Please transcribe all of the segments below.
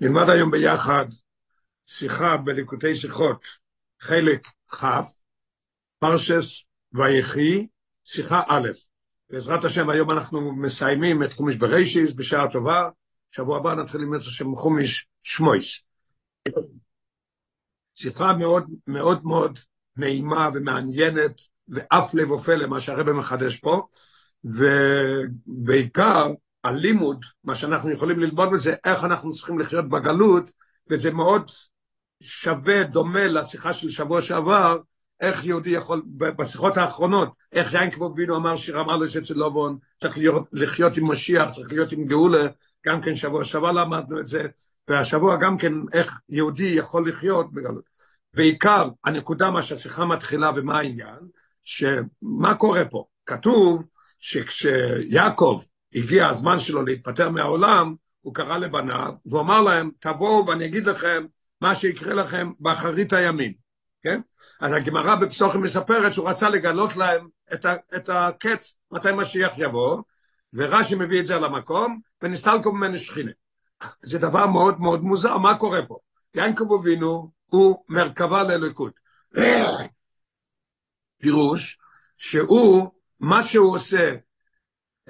נלמד היום ביחד שיחה בליקוטי שיחות, חלק כ', פרשס ויחי, שיחה א'. בעזרת השם, היום אנחנו מסיימים את חומיש בראשיס בשעה טובה, שבוע הבא נתחיל ללמוד את השם חומיש שמויס. שיחה מאוד מאוד מאוד נעימה ומעניינת, ואף לב ופלא, מה שהרבא מחדש פה, ובעיקר הלימוד, מה שאנחנו יכולים ללמוד בזה, איך אנחנו צריכים לחיות בגלות, וזה מאוד שווה, דומה לשיחה של שבוע שעבר, איך יהודי יכול, בשיחות האחרונות, איך כמו בינו אמר שיר אמר לו שאצל לובון, צריך להיות, לחיות עם משיח, צריך להיות עם גאולה, גם כן שבוע שעבר למדנו את זה, והשבוע גם כן איך יהודי יכול לחיות בגלות. בעיקר, הנקודה מה שהשיחה מתחילה ומה העניין, שמה קורה פה? כתוב שכשיעקב הגיע הזמן שלו להתפטר מהעולם, הוא קרא לבניו, והוא אמר להם, תבואו ואני אגיד לכם מה שיקרה לכם באחרית הימים, כן? אז הגמרא בפסוחים מספרת שהוא רצה לגלות להם את, ה, את הקץ, מתי משיח יבוא, ורש"י מביא את זה על המקום, ונסתלקו ממנו שכינה. זה דבר מאוד מאוד מוזר, מה קורה פה? יעקב אבינו הוא מרכבה לאלוקות. פירוש שהוא, מה שהוא עושה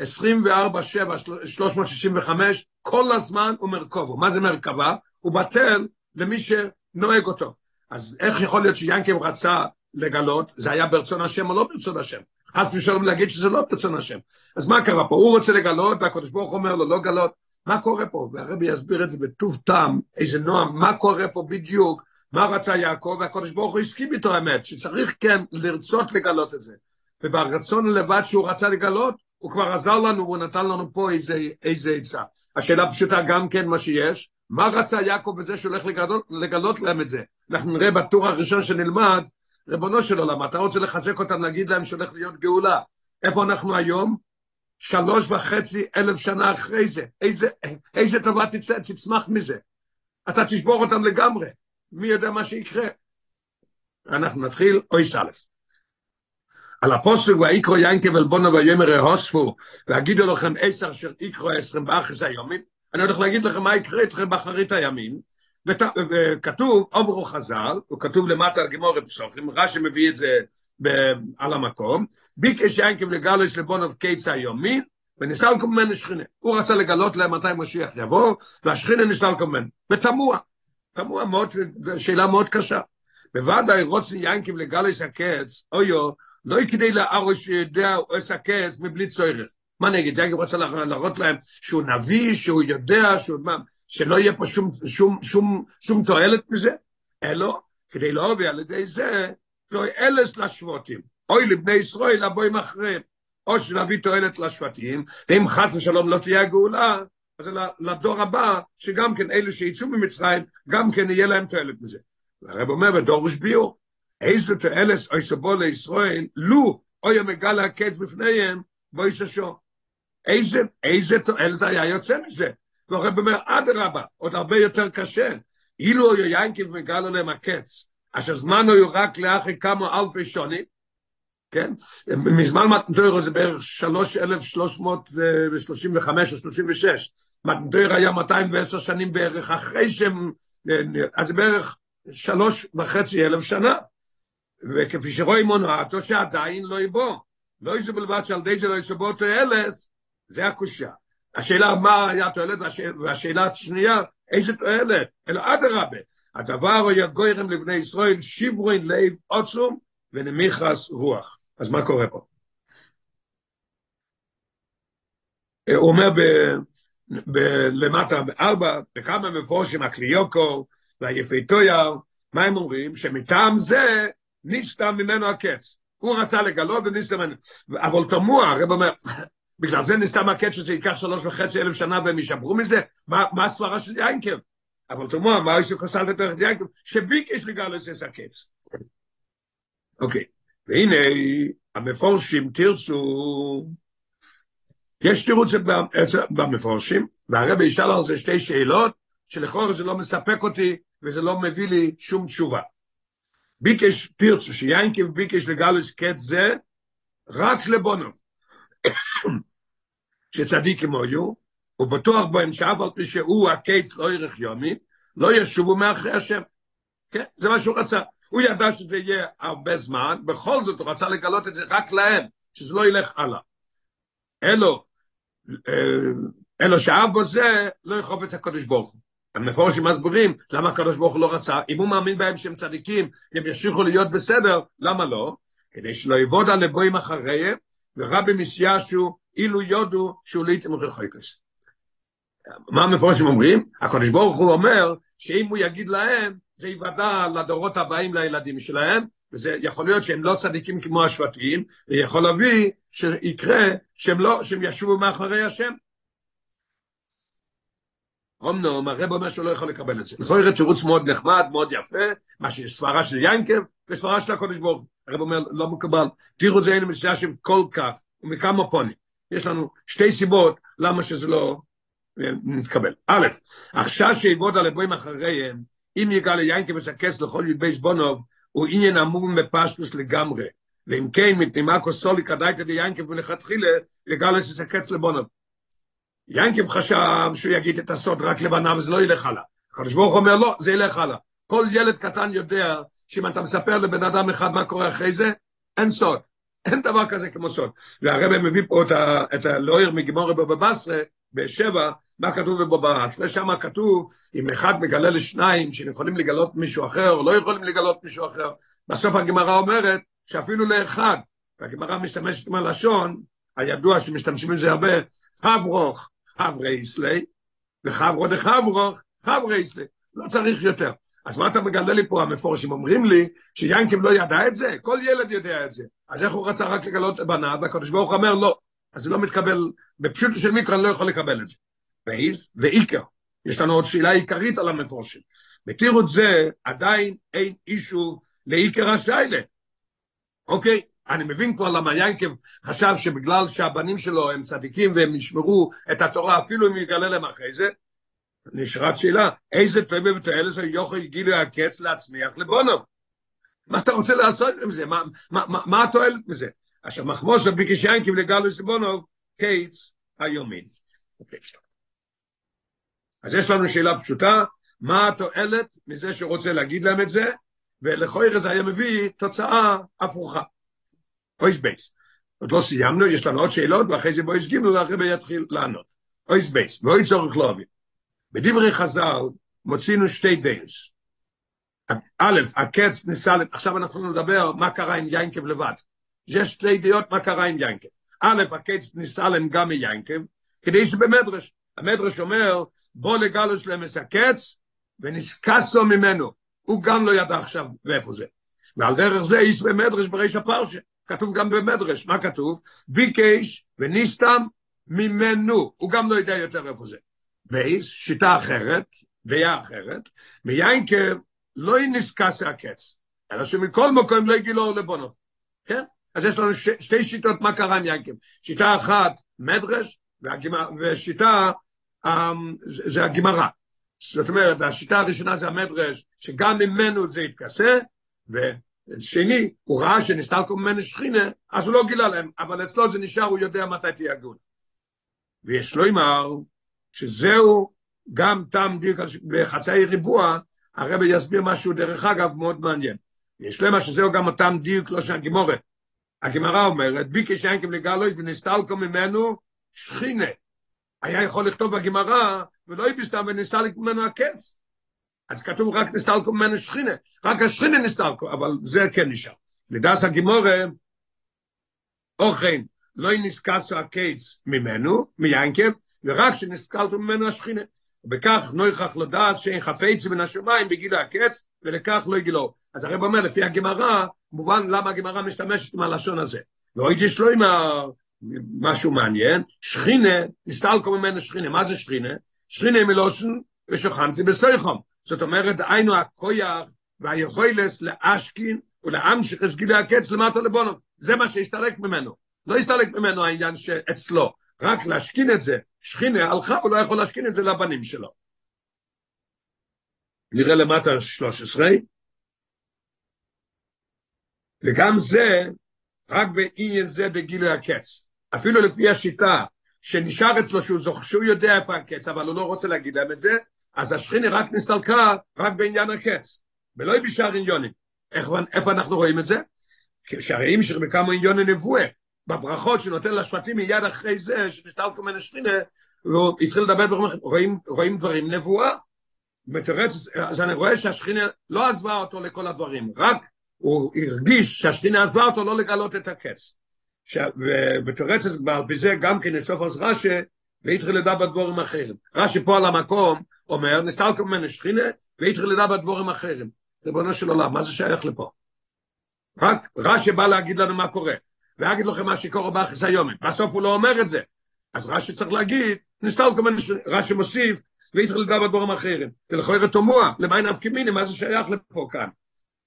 24, 7, 365, כל הזמן הוא מרכובו. מה זה מרכבה? הוא בטל למי שנוהג אותו. אז איך יכול להיות שיאנקב רצה לגלות, זה היה ברצון השם או לא ברצון השם? חס ושלום להגיד שזה לא ברצון השם. אז מה קרה פה? הוא רוצה לגלות, והקדוש ברוך אומר לו לא גלות. מה קורה פה? והרבי יסביר את זה בטוב טעם, איזה נועם, מה קורה פה בדיוק, מה רצה יעקב, והקדוש ברוך הוא הסכים איתו האמת, שצריך כן לרצות לגלות את זה. וברצון לבד שהוא רצה לגלות, הוא כבר עזר לנו והוא נתן לנו פה איזה, איזה עצה. השאלה פשוטה גם כן מה שיש, מה רצה יעקב בזה שהוא הולך לגלות, לגלות להם את זה? אנחנו נראה בטור הראשון שנלמד, ריבונו של עולם, אתה רוצה לחזק אותם, להגיד להם שהולך להיות גאולה. איפה אנחנו היום? שלוש וחצי אלף שנה אחרי זה. איזה, איזה טובה תצא, תצמח מזה. אתה תשבור אותם לגמרי. מי יודע מה שיקרה? אנחנו נתחיל, אוי סלף. על הפוסק ויקרו ינקב אל בונו ויאמר הוספו והגידו לכם עשר אשר יקרו עשרים באחס היומים אני הולך להגיד לכם מה יקרה איתכם באחרית הימים. וכתוב עוברו חז"ל הוא כתוב למטה על גמורת פסוחים רש"י מביא את זה על המקום ביקש ינקב לגלש לבונוב קיץ היומי ונסתלקו ממנו שכינה. הוא רצה לגלות להם מתי משיח יבוא והשכינה נסתלקו ממנו. ותמוה. תמוה מאוד שאלה מאוד קשה. בוודאי רוצים ינקב לגלש הקץ אויו לא כדי להרוש שיודע הוא עושה כס מבלי צוירס. מה נגיד, יאגב רוצה להראות להם שהוא נביא, שהוא יודע, שהוא, מה, שלא יהיה פה שום, שום, שום, שום תועלת מזה, אלא כדי להוביל על ידי זה, תועלת לשבטים. אוי לבני ישראל לבואים אחריהם. או שנביא תועלת לשבטים, ואם חס ושלום לא תהיה הגאולה, אז לדור הבא, שגם כן אלו שיצאו ממצרים, גם כן יהיה להם תועלת מזה. והרב אומר, ודורש ביור, איזה תועלת אוי שבו לישראל, לו אוי המגל הקץ בפניהם, בו יששו. איזה, איזה תועלת היה יוצא מזה? והרב אומר, אדרבה, עוד הרבה יותר קשה. אילו אוי ינקיב מגל עליהם הקץ, אשר זמן הוא רק לאחרי כמה אלפי שונים, כן? מזמן מתנדוירו זה בערך 3,335 או 36. מתנדוירו היה 210 שנים בערך אחרי שהם, אז זה בערך שלוש וחצי אלף שנה. וכפי שרואים מונעתו שעדיין לא יבוא. לא ישו בלבד שעל די שלא ישבו תועלס, זה הקושה. השאלה מה היה תועלת, והשאלה השנייה, איזה תועלת? אלא אדרבה, הדבר הוא יגוירם לבני ישראל שיברין לב עוצום ונמיכס רוח. אז מה קורה פה? הוא אומר למטה בארבע, בכמה מפורשים הקליוקו והיפי טויר, מה הם אומרים? שמטעם זה נסתם ממנו הקץ. הוא רצה לגלות ממנו. אבל תמוה, הרב אומר, בגלל זה נסתם הקץ שזה ייקח שלוש וחצי אלף שנה והם ישברו מזה? מה, מה הסברה של יינקב? אבל תמוה, מה יש לכסל לתוך יינקב? שביקש לגלות את הקץ. אוקיי, והנה המפורשים תרצו, יש תירוץ במפורשים, והרב ישאל על זה שתי שאלות, שלכאורה זה לא מספק אותי וזה לא מביא לי שום תשובה. ביקש פירצו, שיינקב ביקש לגלוס קט זה, רק לבונוב. שצדיקים היו, הוא בטוח בהם שאף על פי שהוא הקיץ לא ירך יומי, לא ישובו מאחרי השם. כן, זה מה שהוא רצה. הוא ידע שזה יהיה הרבה זמן, בכל זאת הוא רצה לגלות את זה רק להם, שזה לא ילך הלאה. אלו, אלו שאב בו זה, לא יחוף את הקדוש ברוך הוא. המפורשים מסבירים למה הקדוש ברוך הוא לא רצה, אם הוא מאמין בהם שהם צדיקים, הם ימשיכו להיות בסדר, למה לא? כדי שלא יבוד על לבואים אחריהם, ורבי מסיישו, אילו יודו שהוא לעיתים רחוקס. מה המפורשים אומרים? הקדוש ברוך הוא אומר שאם הוא יגיד להם, זה יוודע לדורות הבאים לילדים שלהם, וזה יכול להיות שהם לא צדיקים כמו השבטים, ויכול להביא שיקרה שהם לא, שהם ישובו מאחורי השם. אמנום, הרב אומר שהוא לא יכול לקבל את זה. לכל יראה תירוץ מאוד נחמד, מאוד יפה, מה שיש סברה של ינקב וסברה של הקודש ברוך. הרב אומר, לא מקובל. תראו זה אין מסיישים כל כך, ומכמה פונים. יש לנו שתי סיבות למה שזה לא נתקבל. א', עכשיו שיבוד על הבוים אחריהם, אם יגע ליינקב ושקס לכל ידבי זבונוב, הוא עניין אמור מפשטוס לגמרי. ואם כן, מפנימה כוסולי כדאית ליינקב מלכתחילה, יגע לשקץ לבונוב. ינקב חשב שהוא יגיד את הסוד רק לבניו וזה לא ילך הלאה. הקדוש ברוך אומר לא, זה ילך הלאה. כל ילד קטן יודע שאם אתה מספר לבן אדם אחד מה קורה אחרי זה, אין סוד. אין דבר כזה כמו סוד. והרבא מביא פה את הלויר מגימורי בבבסרה, בשבע, מה כתוב בבבסרה? שם כתוב, אם אחד מגלה לשניים שהם יכולים לגלות מישהו אחר, או לא יכולים לגלות מישהו אחר, בסוף הגמרא אומרת שאפילו לאחד, והגמרא משתמשת עם הלשון, הידוע שמשתמשים בזה הרבה, חברוך, חברי ישלי, וחברו דחברוך, חברי ישלי. לא צריך יותר. אז מה אתה מגלה לי פה, המפורשים אומרים לי, שיינקים לא ידע את זה? כל ילד יודע את זה. אז איך הוא רצה רק לגלות בניו, והקדוש ברוך אומר לא. אז זה לא מתקבל, בפשוט של מיקרו אני לא יכול לקבל את זה. ואיז ואיקר. יש לנו עוד שאלה עיקרית על המפורשים. בתירות זה עדיין אין אישו לאיקר השיילה. אוקיי? אני מבין כבר למה ינקב חשב שבגלל שהבנים שלו הם צדיקים והם ישמרו את התורה אפילו אם יגלה להם אחרי זה, נשארת שאלה, איזה טובה ותועלת זה יוכל גילוי הקץ להצמיח לבונו? מה אתה רוצה לעשות עם זה? מה, מה, מה, מה התועלת מזה? עכשיו מחמוס ביקש ינקב לגלוס לבונו, קץ היומין. אוקיי. אז יש לנו שאלה פשוטה, מה התועלת מזה שרוצה להגיד להם את זה, ולכל זה היה מביא תוצאה הפוכה. אויס בייס. עוד לא סיימנו, יש לנו עוד שאלות, ואחרי זה בויס גימל, והרבא יתחיל לענות. אויס בייס, ואוי צורך לא אבין. בדברי חז"ל מוצאינו שתי דייס. א', הקץ ניסה, עכשיו אנחנו נדבר מה קרה עם יינקב לבד. יש שתי דעות מה קרה עם יינקב. א', הקץ ניסה להם גם מיינקב, כדי שבמדרש, המדרש אומר, בוא לגלוס את הקץ, ונסקסו ממנו. הוא גם לא ידע עכשיו ואיפה זה. ועל דרך זה איש במדרש בריש הפרשה. כתוב גם במדרש, מה כתוב? ביקש וניסתם ממנו, הוא גם לא יודע יותר איפה זה. בייס, שיטה אחרת, דעה אחרת, מיינקב לא נזכס הקץ, אלא שמכל מקום לא הגילו לבונו, כן? אז יש לנו ש, שתי שיטות מה קרה עם יינקב, שיטה אחת מדרש, והגימה, ושיטה um, זה הגמרא. זאת אומרת, השיטה הראשונה זה המדרש, שגם ממנו זה יתכסה, שני, הוא ראה שנסתלקו ממנו שכינה, אז הוא לא גילה להם, אבל אצלו זה נשאר, הוא יודע מתי תהיה הגאולה. ויש לו אמר, שזהו גם טעם דיוק בחצאי ריבוע, הרב יסביר משהו דרך אגב מאוד מעניין. יש למה שזהו גם אותם דיוק לא של הגימורת. הגמרא אומרת, ביקש ינקב לגלויס ונסתלקו ממנו שכינה. היה יכול לכתוב בגמרא, ולא יבשתם ונסתלק ממנו הקץ. אז כתוב רק נסתלקו ממנו שכינה, רק השכינה נסתלקו, אבל זה כן נשאר. לדעס הגימורה, אוכן, לא נסקסו הקץ ממנו, מיינקב, ורק שנסתלקו ממנו השכינה. ובכך נויכח לדעת שאין חפץ מן השמיים בגיל הקץ, ולכך לא יגילו. אז הרב אומר, לפי הגמרא, מובן למה הגמרא משתמשת עם הלשון הזה. לא הייתי שלו עם משהו מעניין, שכינה, נסתלקו ממנו שכינה. מה זה שכינה? שכינה מלושן ושוכנתי בסויכום. זאת אומרת, היינו הכויח והיכולת לאשכין ולהמשיך את גילי הקץ למטה לבונו. זה מה שהסתלק ממנו. לא הסתלק ממנו העניין שאצלו. רק להשכין את זה, שכינה הלכה, הוא לא יכול להשכין את זה לבנים שלו. נראה למטה 13. וגם זה, רק בעניין זה בגילוי הקץ. אפילו לפי השיטה שנשאר אצלו שהוא זוכר, שהוא יודע איפה הקץ, אבל הוא לא רוצה להגיד להם את זה, אז השכינה רק נסתלקה רק בעניין הקץ, ולא בשאר עניונים. איפה אנחנו רואים את זה? שהרי אם בכמה עניוני נבואה, בברכות שנותן לשבטים מיד אחרי זה, שנסתלקו מן השכינה, והוא התחיל לדבר דברים רואים, רואים דברים נבואה. מתרץ, אז אני רואה שהשכינה לא עזבה אותו לכל הדברים, רק הוא הרגיש שהשכינה עזבה אותו לא לגלות את הקץ. כבר בזה גם כן לסוף אז רש"י, והתחיל לדע בדבורים אחרים. רש"י פה על המקום אומר, נסתלקו ממנו שכינה, לדע בדבורים אחרים. ריבונו של עולם, מה זה שייך לפה? רק רש"י בא להגיד לנו מה קורה, ויגיד לכם מה שקורה באחס היומן. בסוף הוא לא אומר את זה. אז רש"י צריך להגיד, נסתלקו ממנו שכינה, רש"י מוסיף, והתחיל לדע בדבורים אחרים. ולכוי רתומוע, למה נפקי מיני, מה זה שייך לפה כאן?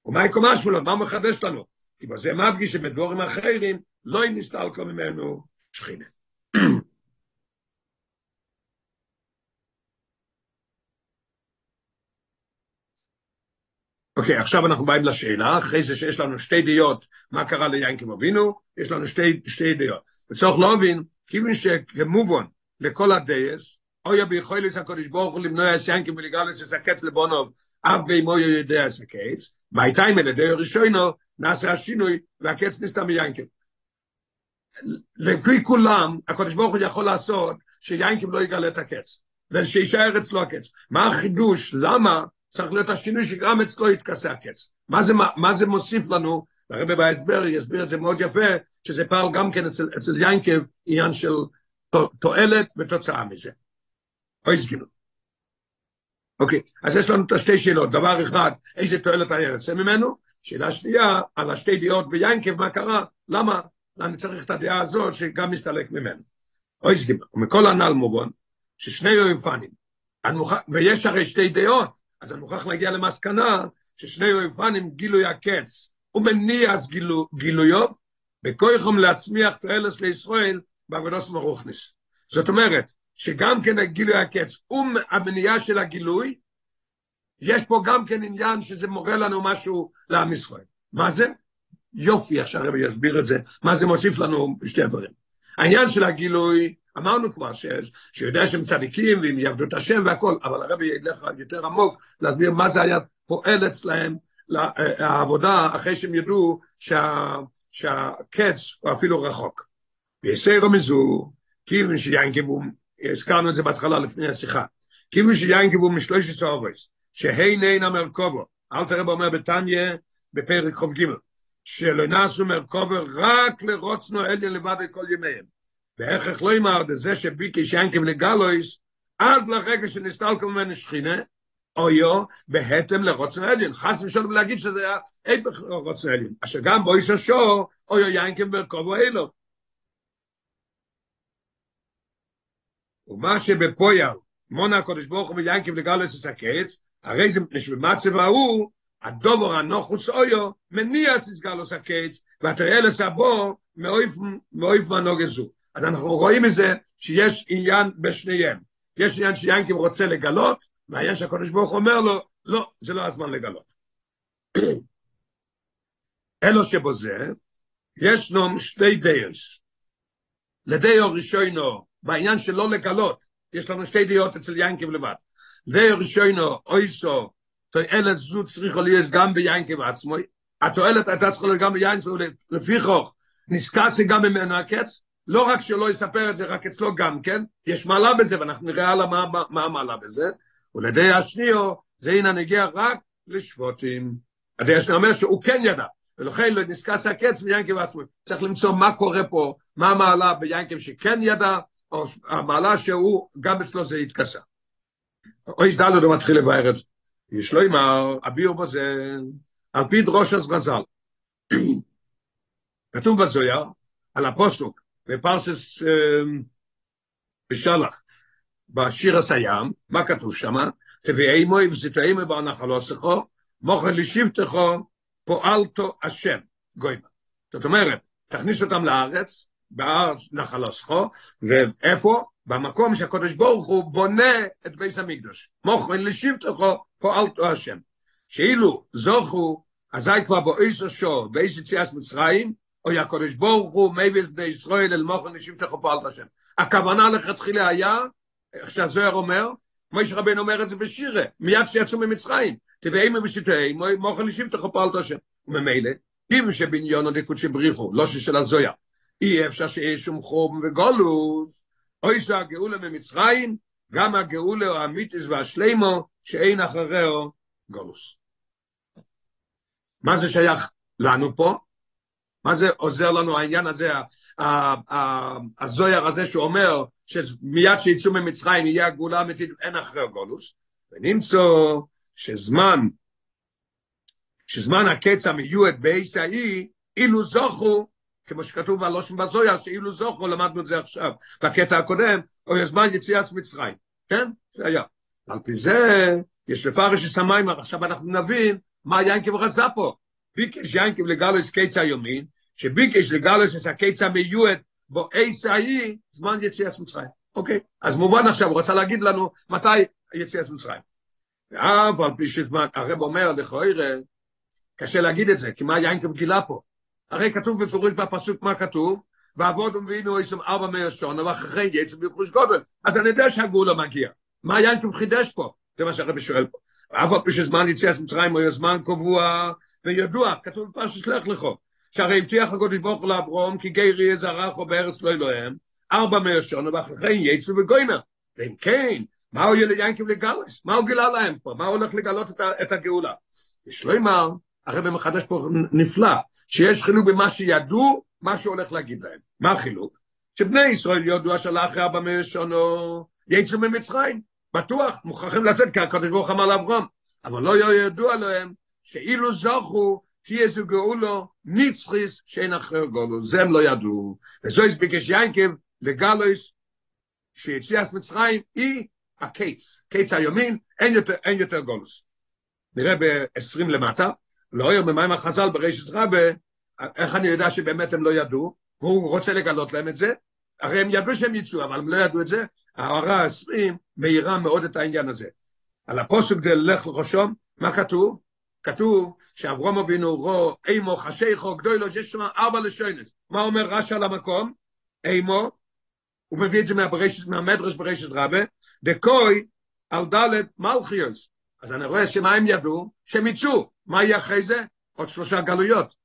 ומה יקומה שמולות, מה הוא מחדש לנו? כי בזה מדגיש שבדבורים אחרים לא נסתלקו ממנו שכינה. אוקיי, okay, עכשיו אנחנו באים לשאלה, אחרי זה שיש לנו שתי דעות מה קרה ליינקים אבינו, יש לנו שתי, שתי דעות. וצריך להבין, כיוון שכמובן לכל הדייס, אוי ביכולת הקודש ברוך הוא למנוע את ינקים ולגלץ את הקץ לבונוב, אף בימו יודע את הקץ, והייתה עם אלה דיו ראשונו, נעשה השינוי, והקץ נסתם מיינקים. לפי כולם, הקודש ברוך הוא יכול לעשות שיינקים לא יגלה את הקץ, ושישאר אצלו הקץ. מה החידוש? למה צריך להיות השינוי שגם אצלו יתכסה הקץ? מה זה, מה זה מוסיף לנו? הרבי בהסבר יסביר את זה מאוד יפה, שזה פעל גם כן אצל, אצל יינקב עניין של תועלת ותוצאה מזה. אוי סגינו. אוקיי, אז יש לנו את השתי שאלות. דבר אחד, איזה תועלת היה יוצא ממנו? שאלה שנייה, על השתי דעות ביינקב, מה קרה? למה? אני צריך את הדעה הזאת שגם מסתלק ממנו. אוי סגימה, ומכל הנ"ל מובן, ששני אויפנים, ויש הרי שתי דעות, אז אני מוכרח להגיע למסקנה ששני אויפנים גילוי הקץ ומניעס גילו, גילויו, בכויכם להצמיח תועלת לישראל בעבודות מרוכניס. זאת אומרת, שגם כן הגילוי הקץ והמניעה של הגילוי, יש פה גם כן עניין שזה מורה לנו משהו לעם ישראל. מה זה? יופי, עכשיו הרבי יסביר את זה, מה זה מוסיף לנו בשתי דברים. העניין של הגילוי, אמרנו כבר ש, שיודע שהם צדיקים והם יעבדו את השם והכל, אבל הרבי ילך יותר עמוק להסביר מה זה היה פועל אצלהם העבודה אחרי שהם ידעו שה, שהקץ הוא אפילו רחוק. ויסיירו מזו, כיוון שיינקבו, הזכרנו את זה בהתחלה לפני השיחה, כיוון שיינקבו משלוש עשרה אורס, שהן אין המרכובו, אל תראה אומר בתניא בפרק חוב ג' שלא נעשו מרכובר רק לרוצנו אליה לבד את כל ימיהם. ואיך לא אמר זה שביקי שיינקים לגלויס, עד לרגע שנסתלקו ממנו שכינה, אויו בהתאם לרוצנו אליין. חס ושלום להגיד שזה היה איפך לרוצנו אליין. אשר גם בו איש השור, אויו יינקים ברכובו אלו. ומה שבפויל, מונה הקודש ברוך הוא ויינקים לגלויס את הקץ, הרי זה במצב ההוא, הדובר הנוחוץ אויו, מניע סיסגל עושה קץ, והתראה לסבו מאויף מהנוגזו. אז אנחנו רואים מזה שיש עניין בשניהם. יש עניין שיינקים רוצה לגלות, והעניין שהקדוש ברוך אומר לו, לא, זה לא הזמן לגלות. אלו שבו זה, יש לנו שתי דייס. לדיו ראשונו, בעניין של לא לגלות, יש לנו שתי דעות אצל ינקים לבד. דיו ראשונו, אויסו, תועלת זו צריכה להיות גם ביינקב עצמו, התועלת הייתה צריכה להיות גם ביינקב, לפיכוך נזכס גם ממנו הקץ, לא רק שלא יספר את זה רק אצלו גם כן, יש מעלה בזה, ואנחנו נראה הלאה מה, מה המעלה בזה, ולדי השניו, זה הנה נגיע רק לשבוטים. הדי השניו אומר שהוא כן ידע, ולכן לא נזכס הקץ ביינקב עצמו. צריך למצוא מה קורה פה, מה המעלה ביינקב שכן ידע, או המעלה שהוא, גם אצלו זה התכסה. אוי שדלו הוא מתחיל לבאר את זה. יש לו אמר, אביר בזה, על פי דרוש אז גזל. כתוב בזויה, על הפוסוק, בפרשס בשלח, בשיר הסיים, מה כתוב שם? תביאי מוי וזיתאי מבוא נחלוסכו, מוכן לשבטכו, פועלתו השם, גוימה. זאת אומרת, תכניס אותם לארץ, בארץ נחלוסכו, ואיפה? במקום שהקדוש ברוך הוא בונה את בית המקדוש. מוכן לשבטכו, פועלתו השם. שאילו זוכו, אזי כבר באיסו שור, באיס יציאס מצרים, או יקודש ברוך הוא מביס בישראל אל מוכן לשבטכו פועלתו השם. הכוונה לכתחילה היה, איך שהזוהר אומר, מויש רבן אומר את זה בשירה, מיד שיצאו ממצרים, תביאי מבשיטי, מוכן אישים תחופל את השם. וממילא, אם שבניון הדיקות שבריחו, לא ששל הזויה, אי אפשר שיהיה שום חום וגולוס, אוי זה הגאולה ממצרים, גם הגאולה האמיתיס והשלימו, שאין אחריהו גולוס. מה זה שייך לנו פה? מה זה עוזר לנו העניין הזה, הזויר הזה שאומר שמיד שיצאו ממצרים יהיה הגאולה האמיתית, אין אחרי גולוס, ונמצא שזמן, שזמן הקץ המיועד באיס האי, אילו זוכו, כמו שכתוב בלושן בזויה, שאילו זוכו, למדנו את זה עכשיו, בקטע הקודם, או זמן יציאת מצרים, כן? זה היה. על פי זה, יש לפרש את המים, עכשיו אנחנו נבין מה ינקב רצה פה. ביקש ינקב לגלוס קץ היומין, שביקש לגלוס את הקץ המיועד בו איס האי, זמן יציאת מצרים. אוקיי, אז מובן עכשיו, הוא רצה להגיד לנו מתי יציאת מצרים. על פי שזמן, הרב אומר לכוירא, קשה להגיד את זה, כי מה יינקב גילה פה? הרי כתוב בפירוש בפסוק מה כתוב, ועבוד ומבינו יש שם ארבע מאה שונה, ואחרי יצא ברכוש גודל. אז אני יודע שהגאולה מגיע. מה יינקב חידש פה? זה מה שהרבי שואל פה. ואף על פי שזמן יציאת מצרים הוא זמן קבוע וידוע, כתוב בפרשת שלח לכו, שהרי הבטיח הקודש ברוך לאברום, כי גר יהיה זרח או בארץ לא אלוהם, ארבע מאה שונה, ואחרי יצא בגוימר. ואם כן, מה הוא יהיה ינקב לגלס? מה הוא גילה להם פה? מה הוא הולך לגלות את, את הגאולה? יש לו אמר, הרב מחדש פה נפלא, שיש חילוק במה שידעו, מה שהוא הולך להגיד להם. מה החילוק? שבני ישראל יודו השאלה אחרי ארבע מאה שונו, יצאו ממצרים, בטוח, מוכרחים לצאת, כי הקדוש ברוך אמר לאברהם, אבל לא ידוע להם, שאילו זוכו, תהיה זו גאולו נצחיס שאין אחר גולו, זה הם לא ידעו. וזו הסביקש ינקב לגלויס, שיציאת מצרים היא הקץ, קץ היומין, אין יותר, אין יותר גולוס. נראה ב-20 למטה, לא היום במים החז"ל ברישס רבה, איך אני יודע שבאמת הם לא ידעו, והוא רוצה לגלות להם את זה, הרי הם ידעו שהם יצאו, אבל הם לא ידעו את זה, ההערה ה-20 מאירה מאוד את העניין הזה. על הפוסק דלך לחושום, מה כתוב? כתוב שאברום אבינו רו אימו חשיכו גדולו, שיש שם ארבע לשוינס. מה אומר רש"י על המקום? אימו, הוא מביא את זה מהברשת, מהמדרש ברשת רבה, דקוי על דלת מלכיוס. אז אני רואה שמה הם ידעו? שהם יצאו. מה יהיה אחרי זה? עוד שלושה גלויות.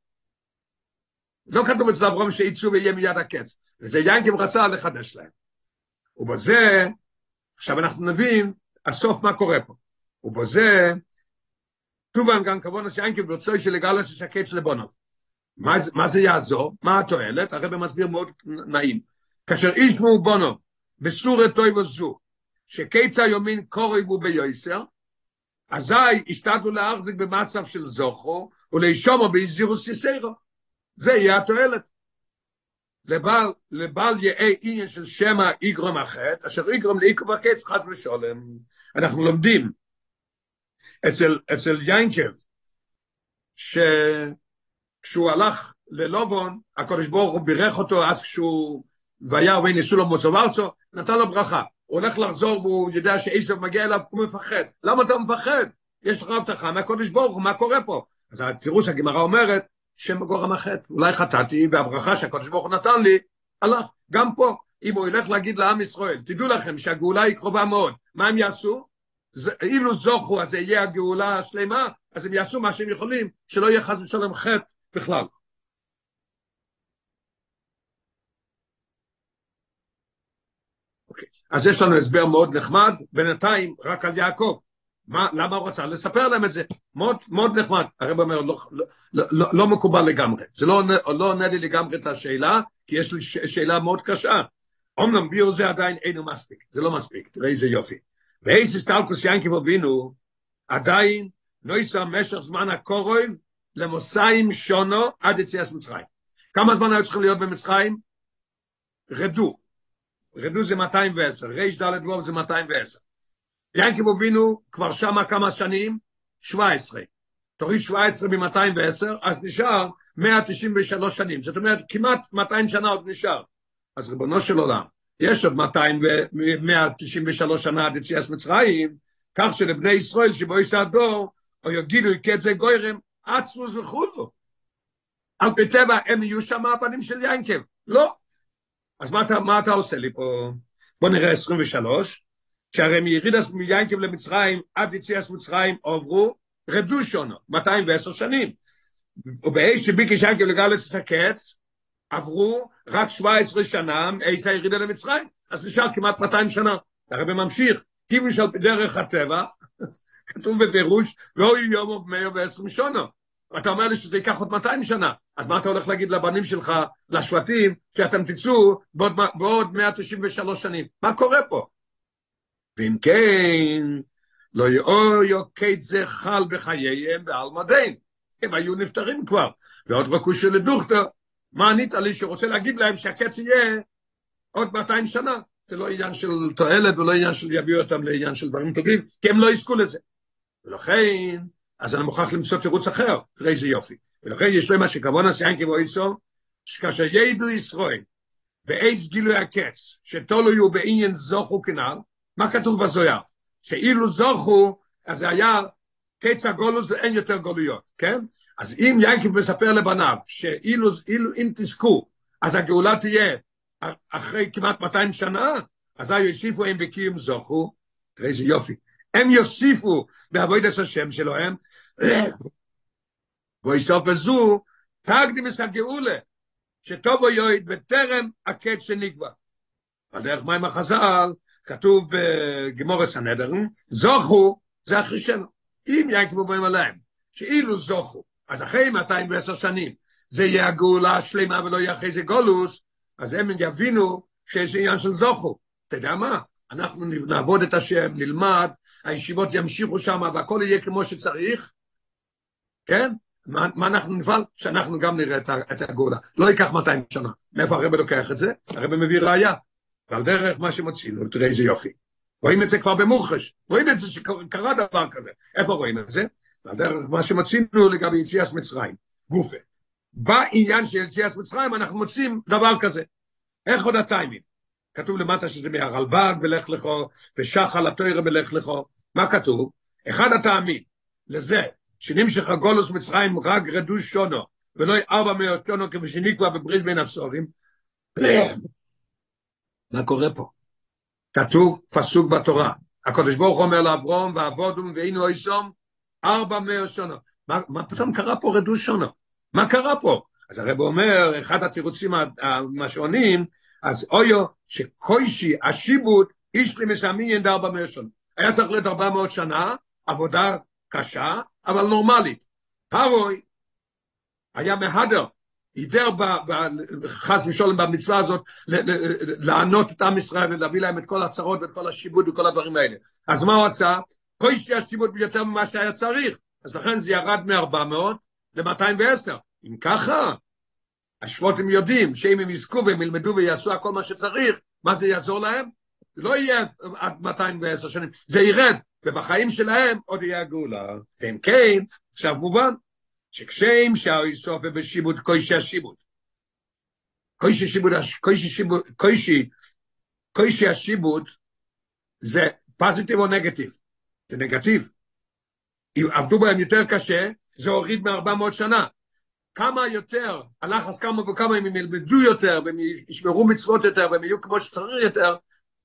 לא כתוב אצל אברום שיצאו ויהיה מיד הקץ. וזה ינקב רצה לחדש להם. ובזה, עכשיו אנחנו נבין הסוף מה קורה פה. ובזה, טובן גם כבון שיינקב ברצוי של יש הקץ לבונוב. מה, זה יעזור? מה התועלת? הרב מסביר מאוד נעים. כאשר ישמעו בונוב בסורת טוי וזו, שקץ היומין קורבו ביוסר, אזי השתדלו להחזיק במצב של זוכו, ולשומו באזירוס יסרו. זה יהיה התועלת. לבעל, לבעל יהיה עניין של שמא יגרום החטא, אשר יגרום לעיכוב הקץ חס ושולם. אנחנו לומדים אצל, אצל ינקב, שכשהוא הלך ללובון, הקדוש ברוך הוא בירך אותו אז כשהוא, והיה וניסו לו מוצא וארצו, נתן לו ברכה. הוא הולך לחזור והוא יודע שעשב מגיע אליו, הוא מפחד. למה אתה מפחד? יש לך הבטחה מהקודש ברוך הוא, מה קורה פה? אז התירוץ הגמרא אומרת, שם גורם החטא, אולי חטאתי, והברכה שהקודש ברוך הוא נתן לי, הלך. גם פה, אם הוא ילך להגיד לעם ישראל, תדעו לכם שהגאולה היא קרובה מאוד, מה הם יעשו? אילו זוכו, אז זה יהיה הגאולה השלמה, אז הם יעשו מה שהם יכולים, שלא יהיה חס ושלום חטא בכלל. אז יש לנו הסבר מאוד נחמד, בינתיים רק על יעקב. מה, למה הוא רצה לספר להם את זה? מאוד, מאוד נחמד. הרב אומר, לא, לא, לא, לא מקובל לגמרי. זה לא, לא עונה לי לגמרי את השאלה, כי יש לי ש, שאלה מאוד קשה. אמנם ביור זה עדיין אינו מספיק, זה לא מספיק, תראה איזה יופי. ואיזה סטלקוס ינקי ובינו, עדיין לא יישא משך זמן הקורוב למוסאים שונו עד יציאת מצרים. כמה זמן היו צריכים להיות במצרים? רדו, רדו זה 210, ריש ד' ווב זה 210. ינקב אבינו כבר שמה כמה שנים? 17. תוריד 17 מ-210, אז נשאר 193 שנים. זאת אומרת, כמעט 200 שנה עוד נשאר. אז ריבונו של עולם, יש עוד 200 ו- 193 שנה עד יציאת מצרים, כך שלבני ישראל שבו יש הדור, או יגידו יקצה גוירם, עצמוס וכולו. על פי טבע הם יהיו שם הבנים של ינקב. לא, אז מה אתה, מה אתה עושה לי פה? בוא נראה 23, שהרי מירידס מיינקב למצרים עד יציאס מצרים עוברו רדו שונו, 210 שנים. ובאי שביקש ינקב לגלס הקץ, עברו רק 17 שנה מאיס הירידה למצרים, אז נשאר כמעט 200 שנה. הרבי ממשיך, כיוון של דרך הטבע, כתוב בפירוש, ואוי יום of 120 שונו. ואתה אומר לי שזה ייקח עוד 200 שנה, אז מה אתה הולך להגיד לבנים שלך, לשבטים, שאתם תצאו בעוד, בעוד 193 שנים? מה קורה פה? ואם כן, לא יאויו כית זה חל בחייהם ועל מדין. הם היו נפטרים כבר. ועוד רכו של מה ענית לי שרוצה להגיד להם שהקץ יהיה עוד 200 שנה? זה לא עניין של תועלת ולא עניין של יביאו אותם לעניין של דברים טובים, כי הם לא יזכו לזה. ולכן, אז אני מוכרח למצוא תירוץ אחר, תראה איזה יופי. ולכן יש להם מה שכבון הסיין כבו איסו, שכאשר ידעו ישראל, ואיז גילוי הקץ, שתולו יהיו בעניין זוכו כנעל, מה כתוב בזויה? שאילו זוכו, אז זה היה קץ הגולוס ואין יותר גולויות, כן? אז אם ינקיב מספר לבניו, שאילו אילו, אם תזכו, אז הגאולה תהיה אחרי כמעט 200 שנה, אז יוסיפו הם בקיום זוכו, תראה איזה יופי, הם יוסיפו בעבודת השם שלהם, ויסוף בזו, תקדים את הגאולה, שטובו יויד בטרם הקץ שנקבע. על דרך מים החז"ל, כתוב בגמורס הנדרן, זוכו זה אחרישנו. אם ינקבו בהם עליהם, שאילו זוכו, אז אחרי 210 שנים, זה יהיה הגאולה השלמה ולא יהיה אחרי זה גולוס, אז הם יבינו שיש עניין של זוכו. אתה יודע מה? אנחנו נעבוד את השם, נלמד, הישיבות ימשיכו שם והכל יהיה כמו שצריך, כן? מה, מה אנחנו נפעל? שאנחנו גם נראה את, הגאולה. לא ייקח 200 שנה. מאיפה הרב לוקח את זה? הרב מביא ראייה. ועל דרך מה שמוצאים, תראה איזה יופי. רואים את זה כבר במוחש, רואים את זה שקרה דבר כזה. איפה רואים את זה? ועל דרך מה שמצינו לגבי יציאס מצרים, גופה. בעניין של יציאס מצרים אנחנו מוצאים דבר כזה. איך עוד הטיימים? כתוב למטה שזה מהרלב"ג בלך לכו, ושחל התוירה בלך לכו. מה כתוב? אחד הטעמים לזה שנמשך הגולוס מצרים רק רדוש שונו, ולא ארבע מאות שונו כפי שנקבע בברית בין הפסורים. מה קורה פה? כתוב פסוק בתורה, הקדוש ברוך אומר לאברום ועבודום והיינו איסום ארבע מאות שונו. מה, מה פתאום קרה פה רדוש שונו? מה קרה פה? אז הרב אומר, אחד התירוצים המשעונים, אז אויו, שקוישי, השיבוט, איש לי מסמין ארבע מאות שונו. היה צריך להיות ארבע מאות שנה, עבודה קשה, אבל נורמלית. פרוי היה מהדר, הידר חס ושולם במצווה הזאת לענות את עם ישראל ולהביא להם את כל הצרות ואת כל השיבוד וכל הדברים האלה. אז מה הוא עשה? כל שתי השיבוד ביותר ממה שהיה צריך. אז לכן זה ירד מ-400 ל-210. אם ככה, השבוטים יודעים שאם הם יזכו והם ילמדו ויעשו הכל מה שצריך, מה זה יעזור להם? לא יהיה עד 210 שנים, זה ירד, ובחיים שלהם עוד יהיה הגאולה. ואם כן, עכשיו מובן, שכשם שהאיסוף בשיבוד קוישי. קוישי שיבוד, קוישי שיבוד, קוישי, קוישי השיבוד זה פוזיטיב או נגטיב? זה נגטיב. אם עבדו בהם יותר קשה, זה הוריד מ-400 שנה. כמה יותר, הלחץ כמה וכמה אם הם ילמדו יותר, והם ישמרו מצוות יותר, והם יהיו כמו שצריך יותר,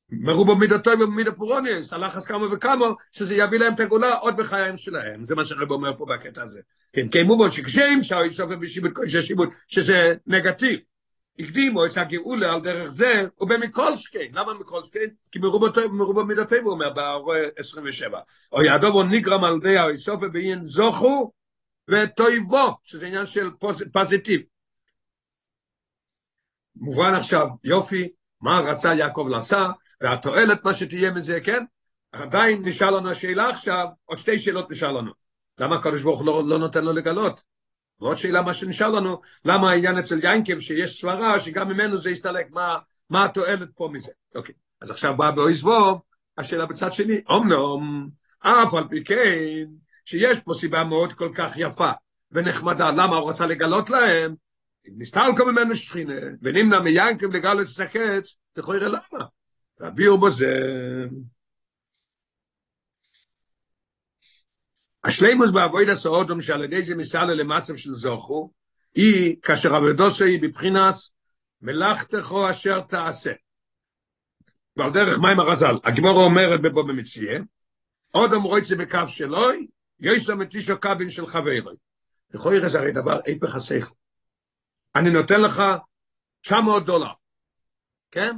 מרובו מידתו ובמידה פורוניס, הלחץ כמה וכמה, שזה יביא להם את עוד בחיים שלהם. זה מה שהרב אומר פה בקטע הזה. כן, שהאוי סופר בשיבוד קודשי שיבוד, שזה נגטיב. הקדימו את הגאולה על דרך זה, ובמקולשקיין. למה מקולשקיין? כי מרובו מידתו, הוא אומר, באור 27. או יעדובו נגרם על די האוי סופר בעין זוכו ותויבו, שזה עניין של פוזיטיב. מובן עכשיו, יופי, מה רצה יעקב לעשה, והתועלת מה שתהיה מזה, כן? עדיין נשאר לנו השאלה עכשיו, עוד שתי שאלות נשאר לנו. למה הקדוש ברוך הוא לא, לא נותן לו לגלות? ועוד שאלה מה שנשאר לנו, למה העניין אצל ינקב שיש סברה שגם ממנו זה יסתלק, מה, מה התועלת פה מזה? אוקיי, אז עכשיו בא באויזבוב, השאלה בצד שני, אמנם, אף על פי כן, שיש פה סיבה מאוד כל כך יפה ונחמדה, למה הוא רצה לגלות להם? נסתלקו ממנו שכינה, ונמנע מיינקב לגלות את הקץ, תכוי למה? והביאו בו זה... השלימוס בעבוד הסעודום שעל ידי זה מסעלה למצב של זוכו, היא כאשר עבודוסו היא בבחינס מלאכתך אשר תעשה. ועל דרך מים הרזל, הגמור אומרת בבוא במציאה, עוד אמרו זה בקו שלוי, לו מתישו קבין של חברי. יכול להיות זה הרי דבר היפך השכל. אני נותן לך 900 דולר, כן?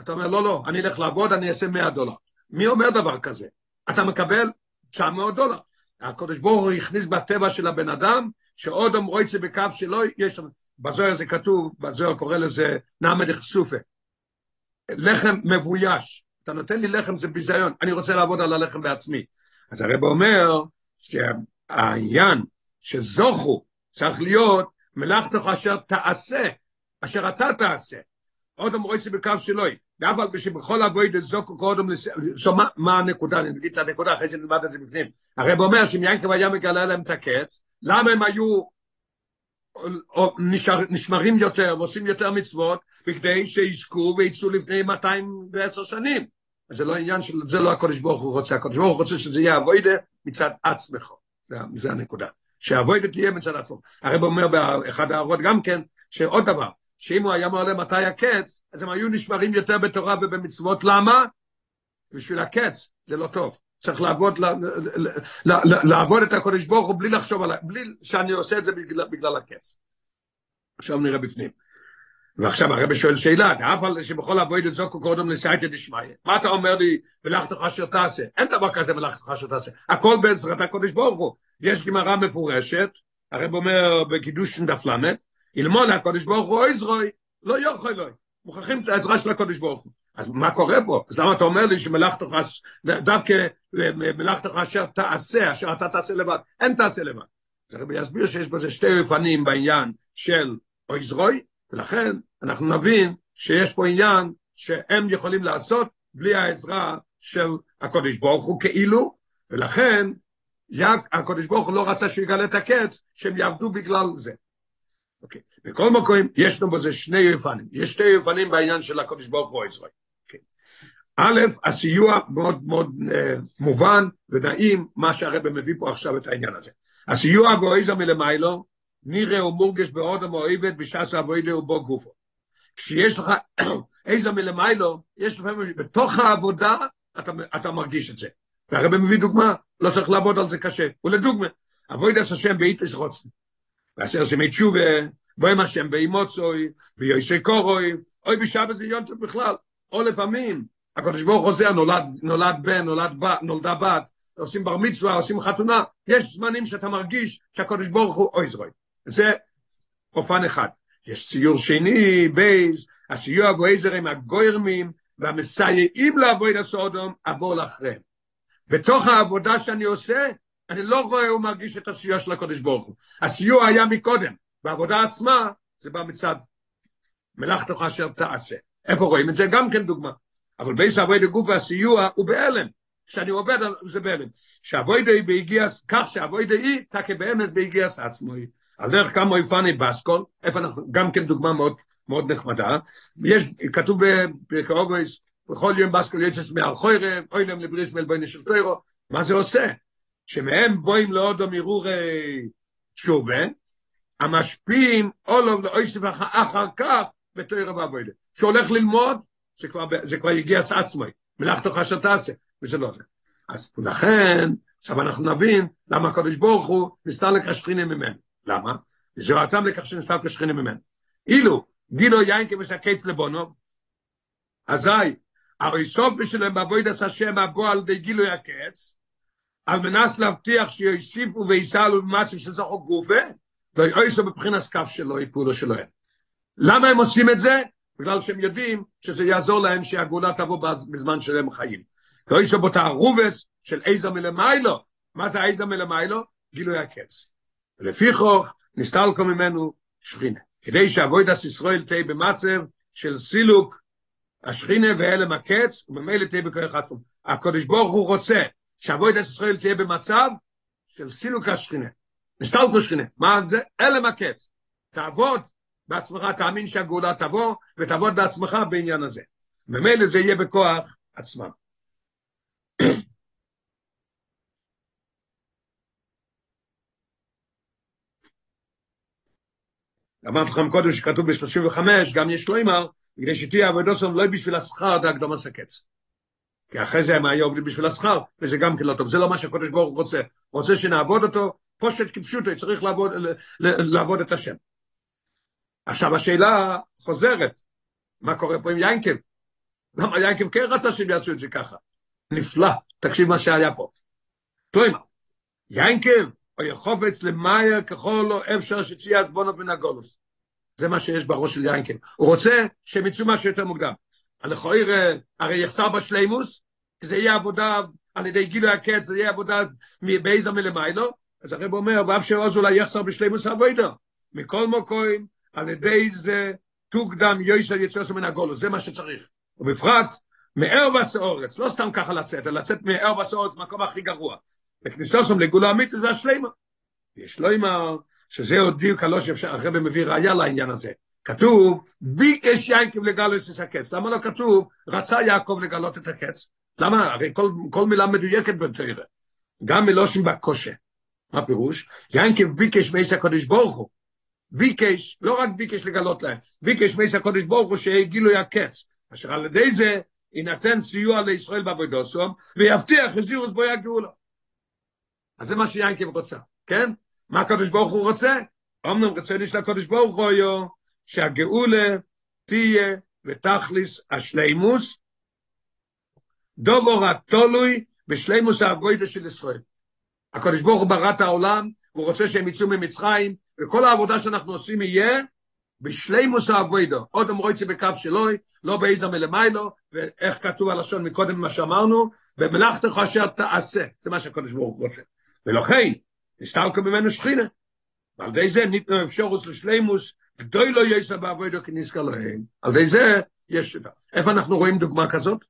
אתה אומר, לא, לא, אני אלך לעבוד, אני אעשה 100 דולר. מי אומר דבר כזה? אתה מקבל 900 דולר. הקדוש ברוך הוא הכניס בטבע של הבן אדם, שעוד אמרו את זה בקו שלו, יש לנו, בזוהר זה כתוב, בזוהר קורא לזה נעמד חשופה. לחם מבויש. אתה נותן לי לחם זה ביזיון, אני רוצה לעבוד על הלחם בעצמי. אז הרב אומר שהעניין שזוכו צריך להיות מלאכתך אשר תעשה, אשר אתה תעשה. עוד אמרו שבקו שלוי, ואף על פי שבכל אבוי דזוקו קודם, שומע מה הנקודה, אני אגיד את הנקודה אחרי שנלמד את זה בפנים. הרב אומר שאם יענקב היה מגלה להם את הקץ, למה הם היו נשמרים יותר ועושים יותר מצוות, בכדי שיזכו ויצאו לפני 210 שנים. זה לא עניין של, זה לא הקודש ברוך הוא רוצה, הקודש ברוך הוא רוצה שזה יהיה אבוידה מצד עצמך. זה, הנקודה. שאבוידה תהיה מצד עצמו. הרב אומר באחד ההערות גם כן, שעוד דבר, שאם הוא היה מעולה מתי הקץ, אז הם היו נשמרים יותר בתורה ובמצוות, למה? בשביל הקץ, זה לא טוב. צריך לעבוד, לעבוד את הקודש ברוך הוא בלי לחשוב עליי, בלי שאני עושה את זה בגלל, בגלל הקץ. עכשיו נראה בפנים. ועכשיו הרב שואל שאלה, אף על שבכל אבוי לזוקו קודם לסייטא דשמיא. מה אתה אומר לי, מלאכתך אשר תעשה? אין דבר כזה מלאכתך אשר תעשה. הכל בעזרת הקודש ברוך הוא. יש גמרא מפורשת, הרב אומר בקידוש דף ל', ילמוד הקודש ברוך הוא אויזרוי, לא יוכל לו. מוכרחים את העזרה של הקודש ברוך הוא. אז מה קורה פה? אז למה אתה אומר לי שמלאכתך, דווקא מלאכתך אשר תעשה, אשר אתה תעשה לבד, אין תעשה לבד. אז הרב יסביר שיש בזה שתי אופנים בעניין של אויזרוי, ולכן אנחנו נבין שיש פה עניין שהם יכולים לעשות בלי העזרה של הקודש ברוך הוא כאילו, ולכן הקודש ברוך הוא לא רצה שיגלה את הקץ, שהם יעבדו בגלל זה. אוקיי. בכל מקום, יש לנו בזה שני אופנים. יש שתי אופנים בעניין של הקודש ברוך הוא ישראל. אוקיי. א', הסיוע מאוד מאוד uh, מובן ונעים, מה שהרבא מביא פה עכשיו את העניין הזה. הסיוע ואויזר מלמיילו, נראה ומורגש באודם אוהבת בשעס אבוידה ובו גופו. כשיש לך איזה מלמיילו, יש לפעמים, בתוך העבודה אתה, אתה מרגיש את זה. והרבא מביא דוגמה, לא צריך לעבוד על זה קשה. ולדוגמה, אבוידס השם באיתס רוצן. ואשר שמי תשובה, בוים השם באימוצוי, ביושי קורוי, אוי בשבת זה יונטר בכלל. או לפעמים, הקדוש ברוך חוזר, נולד, נולד בן, נולד בת, נולדה בת, עושים בר מצווה, עושים חתונה, יש זמנים שאתה מרגיש שהקדוש ברוך הוא אוי זרוי. זה אופן אחד. יש ציור שני, בייז, הסיוע גויזר עם הגוירמים, והמסייעים לעבוד הסודום, עבור לאחריהם. בתוך העבודה שאני עושה, אני לא רואה ומרגיש את הסיוע של הקודש ברוך הוא. הסיוע היה מקודם, בעבודה עצמה זה בא מצד מלאכתך אשר תעשה. איפה רואים את זה? גם כן דוגמה. אבל בייס אבוי דגוף והסיוע הוא בהלם. כשאני עובד זה בהלם. שאבוי די בהגיעס, כך שאבוי די תקה באמס בהגיעס עצמו. על דרך כמה יפני בסקול, איפה אנחנו, גם כן דוגמה מאוד, מאוד נחמדה. יש, כתוב בקרובויס, בכל יום בסקול יצס מהרחוירם, אוי להם לבריס מלבויני של טוירו, מה זה עושה? שמהם בואים לאודו מרורי תשובה, המשפיעים אולו לאויסף אחר כך בתוירה ואבוידה. שהולך ללמוד, זה כבר, זה כבר יגיע עצמוי, מלאכתו חשת תעשה, וזה לא זה. אז לכן, עכשיו אנחנו נבין למה הקדוש ברוך הוא נסתר לקשכינים ממנו. למה? זוהרתם לכך שנסתר לקשכינים ממנו. אילו גילו יין כמסקץ לבונוב, אזי, הרי סוף בשלהם בעבודת השם הבוא על די גילוי הקץ, על מנס להבטיח שיוסיפו ויסעלו במצב של זוכו גופה, לא יאויסו בבחינס כף שלו, יפולו שלו אין. למה הם עושים את זה? בגלל שהם יודעים שזה יעזור להם שהגאולה תבוא בזמן שלהם חיים. יאויסו בו תערובס של איזה מלמיילו. מה זה איזה מלמיילו? גילוי הקץ. ולפי כוח נסתלקו ממנו שכינה. כדי שאבוידס ישראל תהיה במצב של סילוק השכינה והלם הקץ, וממילא תהיה בכוח עצמו. הקדוש ברוך הוא רוצה שאבוידס ישראל תהיה במצב של סילוק השכינה. נסתלקו שכינה. מה זה? הלם הקץ. תעבוד בעצמך, תאמין שהגאולה תבוא, ותעבוד בעצמך בעניין הזה. ממילא זה יהיה בכוח עצמם. אמרתי לכם קודם שכתוב ב-35, גם יש לו אימר, כדי שתהיה עבודו סוף לא בשביל השכר, דה הקדום הסקץ. כי אחרי זה הם היו עובדים בשביל השכר, וזה גם כן לא טוב. זה לא מה שהקדוש ברוך הוא רוצה. הוא רוצה שנעבוד אותו, פושט כפשוטו, צריך לעבוד, לעבוד את השם. עכשיו השאלה חוזרת, מה קורה פה עם יינקב? למה יינקב כן רצה שהם יעשו את זה ככה? נפלא, תקשיב מה שהיה פה. כלומר, יינקב, או יחופץ למאייר ככל לא אפשר שצייה עזבונות מן הגולוס. זה מה שיש בראש של יינקב. הוא רוצה שהם יצאו משהו יותר מוקדם. לכאורה, הרי יחסר בשלימוס, זה יהיה עבודה על ידי גילוי הקץ, זה יהיה עבודה באיזה מלמיילו, אז הרב אומר, ואף שעוז אולי יחסר בשלימוס עבודה. מכל מוקוים, על ידי זה תוקדם יויסר יצאו מן הגולוס, זה מה שצריך. ובפרט, מאר וסאורץ, לא סתם ככה לצאת, אלא לצאת מאר וסאורץ, מקום הכי גרוע. וכניסה שם לגאולה אמיתית זה השלימה. יש לו אמר, שזה עוד דיוק הלא שאפשר, הרב מביא ראיה לעניין הזה. כתוב, ביקש יעקב לגלות את הקץ. למה לא כתוב, רצה יעקב לגלות את הקץ? למה? הרי כל, כל מילה מדויקת בתרא. גם מלושים בקושה. מה פירוש? יעקב ביקש מייס הקודש ברוך הוא. ביקש, לא רק ביקש לגלות להם, ביקש מייס הקודש ברוך הוא שיגילו הקץ. אשר על ידי זה יינתן סיוע לישראל בעבודוסום, ויבטיח חזירוס בו יגאולו. אז זה מה שיינקב רוצה, כן? מה הקדוש ברוך הוא רוצה? אמנם רצוני של הקדוש ברוך הוא שהגאולה תהיה ותכליס השלימוס, דובור התולוי בשלימוס האבוידה של ישראל. הקדוש ברוך הוא ברא את העולם, הוא רוצה שהם יצאו ממצרים, וכל העבודה שאנחנו עושים יהיה בשלימוס האבוידו, עוד אמרו את זה בקו שלוי, לא באיזה מלמיילו, ואיך כתוב הלשון מקודם מה שאמרנו, במלאכתך אשר תעשה, זה מה שהקדוש ברוך הוא רוצה. ולכן, נסתלקו ממנו שכינה. ועל די זה ניתנו אפשרוס לשלימוס, גדוי לא יסע בעבודו כנזכר להם. על די זה יש... איפה אנחנו רואים דוגמה כזאת?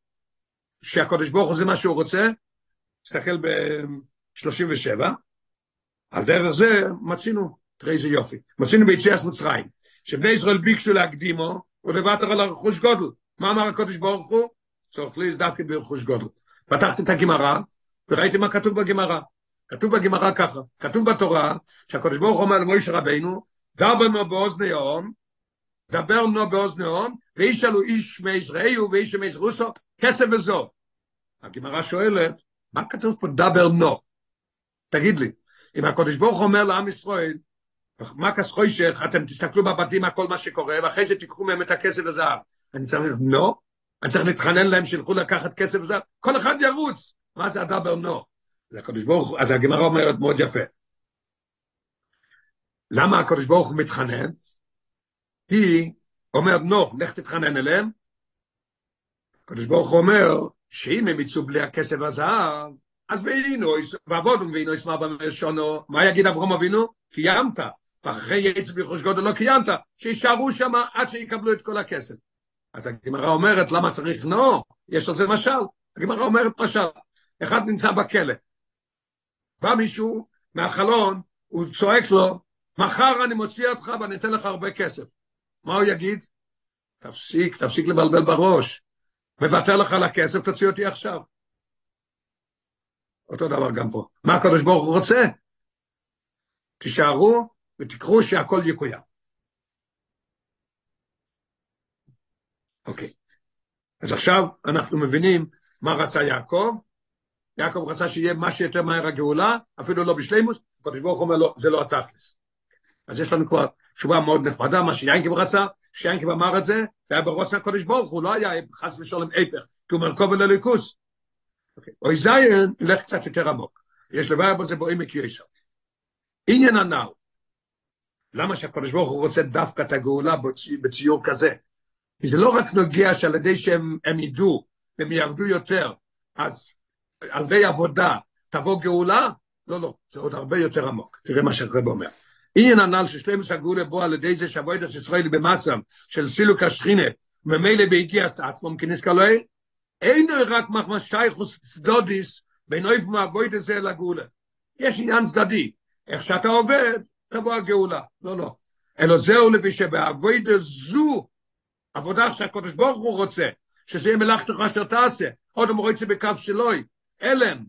שהקדוש ברוך הוא זה מה שהוא רוצה? תסתכל ב-37, על דרך זה מצינו, תראה איזה יופי, מצינו ביציאת מצרים, שבני ישראל ביקשו להקדימו ולוותר על הרכוש גודל. מה אמר הקדוש ברוך הוא? צריך לי דווקא ברכוש גודל. פתחתי את הגמרא וראיתי מה כתוב בגמרא. כתוב בגמרא ככה, כתוב בתורה, שהקדוש ברוך אומר למוישה רבינו, דבר נו באוזני אום, דבר נו באוזני אום, וישאלו איש מישראלו ואיש מישרוסו, כסף וזו. הגמרא שואלת, מה כתוב פה דבר נו? תגיד לי, אם הקדוש ברוך אומר לעם ישראל, מה כס חוישך, אתם תסתכלו בבתים על כל מה שקורה, ואחרי זה תיקחו מהם את הכסף וזהב. אני צריך, נו? אני צריך להתחנן להם שילכו לקחת כסף וזהב? כל אחד ירוץ. מה זה הדבר נו? זה הקדוש ברוך אז הגמרא אומרת מאוד יפה. למה הקדוש ברוך הוא מתחנן? היא אומרת, נו, לך תתחנן אליהם. הקדוש ברוך הוא אומר, שאם הם יצאו בלי הכסף והזהב, אז ואינו, ועבודו ואינו ישמע במשונו, מה יגיד אברהם אבינו? קיימת. ואחרי יצא ברכוש גודל לא קיימת, שישארו שם עד שיקבלו את כל הכסף. אז הגמרא אומרת, למה צריך נו? יש על זה משל. הגמרא אומרת משל. אחד נמצא בכלא, בא מישהו מהחלון, הוא צועק לו, מחר אני מוציא אותך ואני אתן לך הרבה כסף. מה הוא יגיד? תפסיק, תפסיק לבלבל בראש. מוותר לך על הכסף, תוציא אותי עכשיו. אותו דבר גם פה. מה הקדוש ברוך הוא רוצה? תישארו ותקחו שהכל יקוים. אוקיי. אז עכשיו אנחנו מבינים מה רצה יעקב, יעקב רצה שיהיה מה שיותר מהר הגאולה, אפילו לא בשלימוס, הקדוש ברוך אומר לו, זה לא התכלס. אז יש לנו כבר תשובה מאוד נחמדה, מה שיינקב רצה, שיינקב אמר את זה, זה היה ברוץ הקדוש ברוך הוא, לא היה חס ושלום איפך, כי הוא מרכוב אל הליכוס. אוי זיין, נלך קצת יותר עמוק. יש לבעיה בזה בעמק יסר. עניין הנ"ל, למה שהקדוש ברוך הוא רוצה דווקא את הגאולה בציור כזה? כי זה לא רק נוגע שעל ידי שהם ידעו, והם יעבדו יותר, אז על ידי עבודה תבוא גאולה? לא, לא, זה עוד הרבה יותר עמוק. תראה מה שהרב אומר. עניין הנ"ל ששלמוס הגאולה בו על ידי זה שעבודת ישראל במצב של סילוק השכינה, וממילא בהגיע עצמם כנזכר לא אין רק מחמש שייכוס צדודיס בין אויב מעבוד הזה לגאולה. יש עניין צדדי. איך שאתה עובד, תבוא הגאולה. לא, לא. אלא זהו לפי שבעבודה זו, עבודה שהקדוש ברוך הוא רוצה, שזה יהיה מלאכתך אשר תעשה, עוד את זה בקו שלוי, אלם,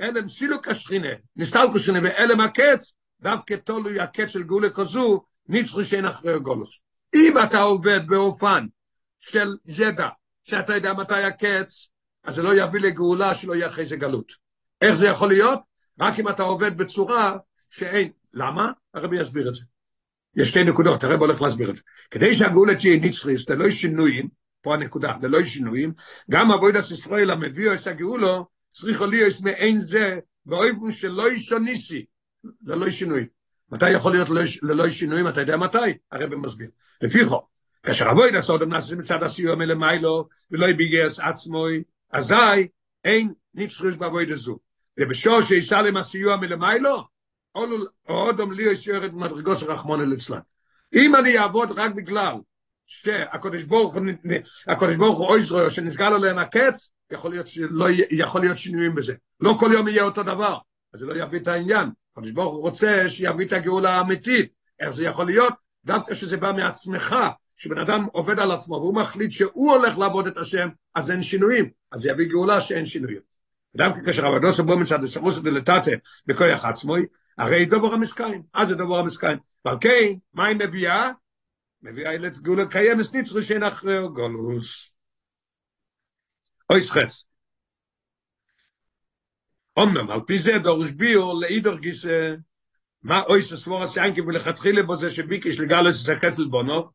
אלם סילוק השכינה, נסתלקו שכינה, ואלם הקץ, דווקא תולוי הקץ של גאולה כזו, ניצחו שאין אחרי גולוס. אם אתה עובד באופן של ידע, שאתה יודע מתי הקץ, אז זה לא יביא לגאולה שלא יהיה אחרי זה גלות. איך זה יכול להיות? רק אם אתה עובד בצורה שאין. למה? הרבי יסביר את זה. יש שתי נקודות, הרב הולך להסביר את זה. כדי שהגאולה תהיה נצחית, ללא שינויים, פה הנקודה, ללא שינויים, גם אבוידס ישראל המביאו את הגאולו, צריכו להיות מעין זה, באופן שלא ישוניסי, ללא שינויים. מתי יכול להיות ללא שינויים? אתה יודע מתי? הרב מסביר. לפיכו, כאשר אבוידס אודם נעשה מצד הסיוע מלמיילו, ולא יביגס עצמוי, אזי אין נצחוש באבוידס זו. ובשור שישא להם הסיוע מלמיילו, אודם לי יש יורד מדרגות של רחמון אצלן. אם אני אעבוד רק בגלל שהקדוש ברוך הוא, הקדוש הוא אויזרו, שנסגר עליהם הקץ, שלא, יכול להיות שינויים בזה. לא כל יום יהיה אותו דבר, אז זה לא יביא את העניין. הקדוש ברוך הוא רוצה שיביא את הגאולה האמיתית. איך זה יכול להיות? דווקא שזה בא מעצמך, שבן אדם עובד על עצמו, והוא מחליט שהוא הולך לעבוד את השם, אז אין שינויים. אז זה יביא גאולה שאין שינויים. ודווקא כאשר עבדו סבו מצד הסרוס דלתתה בכוח עצמוי, הרי דובר המסקיים, אז זה דובר המסקיים. ועל כן, מה היא מביאה? מביאה אלת גאולה קיימס ניצרו שאין אחרי גולוס. אוי סחס. אומנם, על פי זה דורש ביור לאידור גיסא, מה אוי ססבור הסיינקי ולכתחילה בו זה שביקש לגלס סקץ לבונו,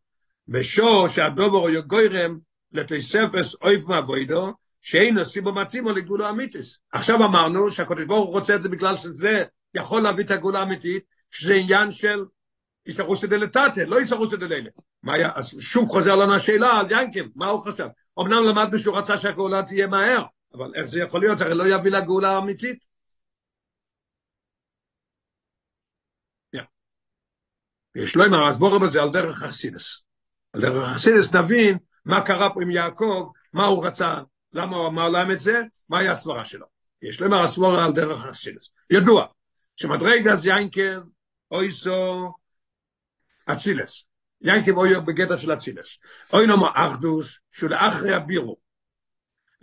שהדובר הוא יגוירם לתספס אויף מהבוידו, שאין הסיבו מתאימו לגאולה אמיתיס. עכשיו אמרנו שהקדוש ברוך הוא רוצה את זה בגלל שזה יכול להביא את הגאולה האמיתית, שזה עניין של יסרוסי דלתתה, לא דלילה. מה היה, אז שוב חוזר לנו השאלה על ינקב, מה הוא חשב? אמנם למדנו שהוא רצה שהגאולה תהיה מהר, אבל איך זה יכול להיות? זה הרי לא יביא לגאולה האמיתית. יש לו אמר, אז בזה על דרך אכסידס. על דרך אכסידס נבין מה קרה פה עם יעקב, מה הוא רצה, למה הוא אמר להם את זה, מה היה הסברה שלו. יש לו אמר הסברה על דרך אכסידס. ידוע, שמדרגס יינקב אויסו אצילס. יינקב אויו בגדר של אצילס. אוי נאמר אחדוס, שהוא לאחרי הבירו.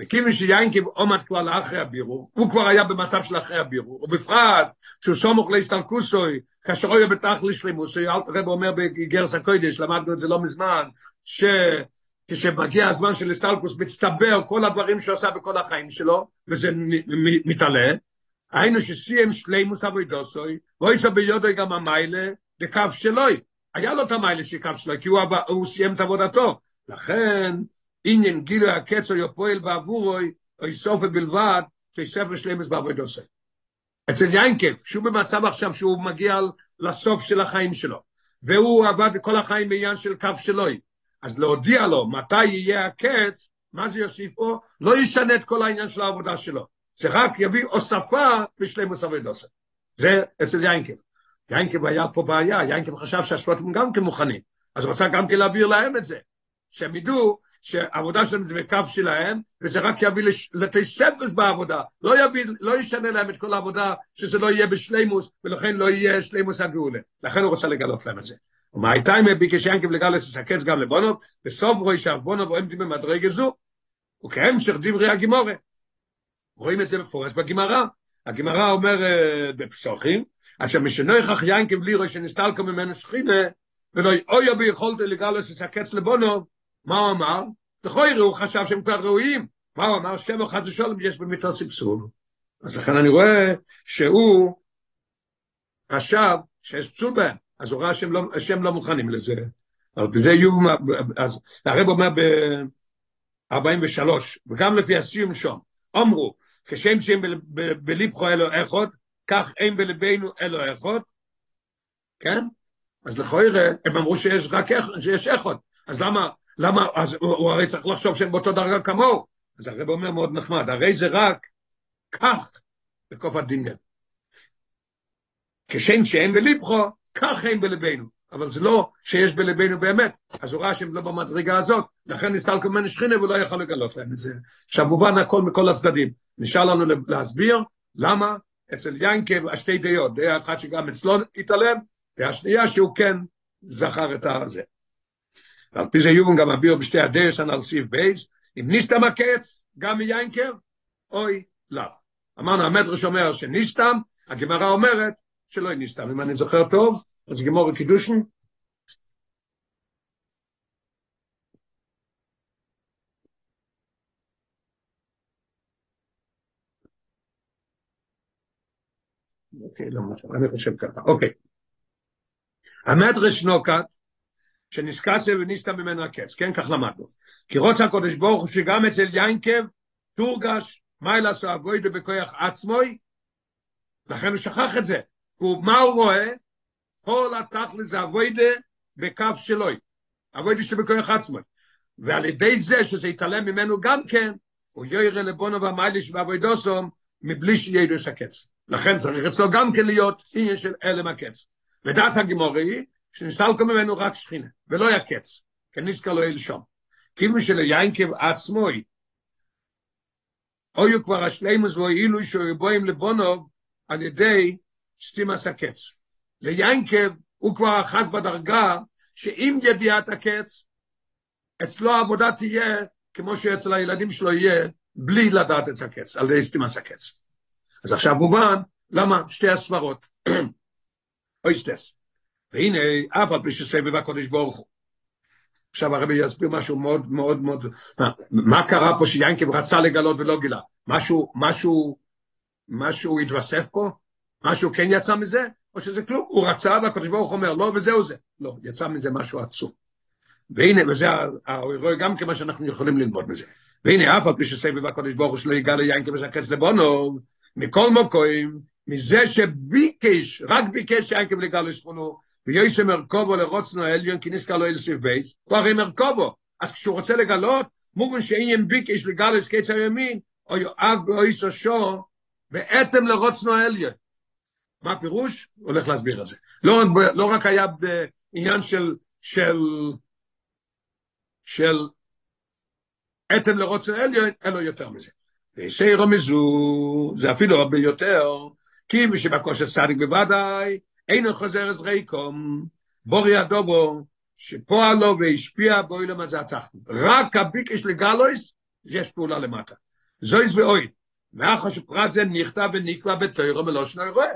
וכיוון שיינקב עומד כבר לאחרי הבירו, הוא כבר היה במצב של אחרי הבירו, ובפרט שהוא סומך להסתלקוסוי, כאשר אויו בתכלי שלימוסוי, רב אומר בגרס הקוידש, למדנו את זה לא מזמן, שכשמגיע הזמן של הסתלקוס, מצטבר כל הדברים שהוא עשה בכל החיים שלו, וזה מתעלה, היינו שסיים שלימוס אבוידוסוי, ואויסו ביודוי גם המיילה, לקו שלוי. היה לו את המיילה של קו שלוי, כי הוא, הוא סיים את עבודתו. לכן, עניין גילו הקצר יפועל בעבורוי, או יסופה בלבד, כספר שלימוס באבוידוסוי. אצל יינקב, שהוא במצב עכשיו שהוא מגיע לסוף של החיים שלו, והוא עבד כל החיים בעניין של קו שלוי, אז להודיע לו מתי יהיה הקץ, מה זה יוסיף פה? לא ישנה את כל העניין של העבודה שלו. זה רק יביא הוספה בשלימוס אבידוסה. זה אצל יינקב. יינקב היה פה בעיה, יינקב חשב שהשפטים גם כן מוכנים, אז הוא רצה גם כן להעביר להם את זה, שהם ידעו שהעבודה שלהם זה בקו שלהם, וזה רק יביא לתספס בעבודה, לא, יביא, לא ישנה להם את כל העבודה, שזה לא יהיה בשלימוס, ולכן לא יהיה שלימוס הגאולה. לכן הוא רוצה לגלות להם את זה. ומה ביקש יינקב לגלס לסקץ גם לבונוב, בסוף רואי שהבונוב עומדים במדרגה זו, וכהמשך דברי הגימורה. רואים את זה מפורש בגמרא. הגמרא אומר בפסוחים, אשר משנויכך יינקב לירוי שנסתלקו ממנו שכינה, ולא אויה ביכולת לגלוס לסקץ לבונו, מה הוא אמר? לכוירי הוא חשב שהם כבר ראויים. מה הוא אמר? שם אחד ושולם יש במיתו סבסול. אז לכן אני רואה שהוא חשב שיש פסול בהם, אז הוא ראה שהם לא, שהם לא מוכנים לזה. אבל בזה יהיו, אז הרב אומר ב-43, וגם לפי הסיום שם, אמרו, כשם שהם בליבכו אלו איכות, כך אין בלבינו אלו איכות, כן? אז לכוירא, הם אמרו שיש רק איכות, שיש איכות, אז למה, למה, אז הוא, הוא הרי צריך לחשוב שהם באותו דרגה כמוהו, אז הרב אומר מאוד נחמד, הרי זה רק כך בקוף הדינגן. כשם שאין בליבכו, כך אין בלבינו. אבל זה לא שיש בלבינו באמת, אז הוא ראה שהם לא במדרגה הזאת, לכן נסתלקו ממנו שכינה והוא לא יכול לגלות להם את זה. עכשיו מובן הכל מכל הצדדים. נשאר לנו להסביר למה אצל יינקב השתי דעות, דעה אחת שגם אצלו התעלם, והשנייה שהוא כן זכר את הזה. ועל פי זה יובן גם הביאו בשתי הדשן על סיב בייס, אם נסתם הקץ, גם מיינקר, אוי, לאו. אמרנו, המדרש אומר שנסתם, הגמרא אומרת שלא נסתם. אם אני זוכר טוב, אז גמור הקידושן, אוקיי, לא משנה, אני חושב ככה, אוקיי. המדרש נוקט שנזכסה וניסתה ממנו הקץ, כן, כך למדנו. כי רוצה הקודש ברוך הוא שגם אצל יינקב תורגש לעשות אבוידה בכוח עצמוי, לכן הוא שכח את זה. ומה הוא רואה? כל התכלס זה אבוידה בכף שלוי, אבוידה שבכוח עצמוי. ועל ידי זה שזה יתעלם ממנו גם כן, הוא יוירה לבונו והמייליש ואבוידוסום, מבלי שידעו הקץ. לכן צריך אצלו גם כן להיות עניין של אלם הקץ. ודס הגימורי, שנסתלקו ממנו רק שכינה, ולא יקץ, כניסקה לא ילשום. כאילו שליינקב עצמוי, אויו כבר השלימוס ואילו שריבוים לבונוב על ידי סטימאס הקץ. ליינקב הוא כבר אחז בדרגה שאם ידיעת הקץ, אצלו העבודה תהיה כמו שאצל הילדים שלו יהיה בלי לדעת את הקץ, על ידי סטימאס הקץ. אז עכשיו מובן, למה שתי הסברות? אוי שטס. והנה, אף על פי שסבב הקודש ברוך הוא. עכשיו הרבי יסביר משהו מאוד מאוד מאוד, מה, מה קרה פה שיינקב רצה לגלות ולא גילה? משהו, משהו, משהו התווסף פה? משהו כן יצא מזה? או שזה כלום? הוא רצה והקודש ברוך אומר לא וזהו זה. לא, יצא מזה משהו עצום. והנה, וזה רואה גם כמה שאנחנו יכולים ללמוד מזה. והנה, אף על פי שסבב הקודש ברוך הוא שלא יגע ליינקב ושקץ לבונו, מכל מוקוים, מזה שביקש, רק ביקש שיינקב לגל לשכונו, ויש מרכובו לרוצנו העליון, כי נזכר לו אלסיף בייס, הוא הרי מרכובו. אז כשהוא רוצה לגלות, מובן שאין ביקש לגלס קץ הימין, או יואב באויס השור, ואתם לרוצנו העליון. מה הפירוש? הולך להסביר את זה. לא, לא רק היה בעניין של, של, של אתם לרוצנו העליון, אלא יותר מזה. וישי רמזו, זה אפילו הרבה יותר, כי מי שבקושי צדיק בוודאי, אינו חוזר אז ריקום, בורי הדובו, שפועל לו והשפיע בו אילם הזה התחתן. רק הביקש לגלויס, יש פעולה למטה. זויס ואוי. מאחר שפרט זה נכתב ונקרא בתוירו מלושן הרואה.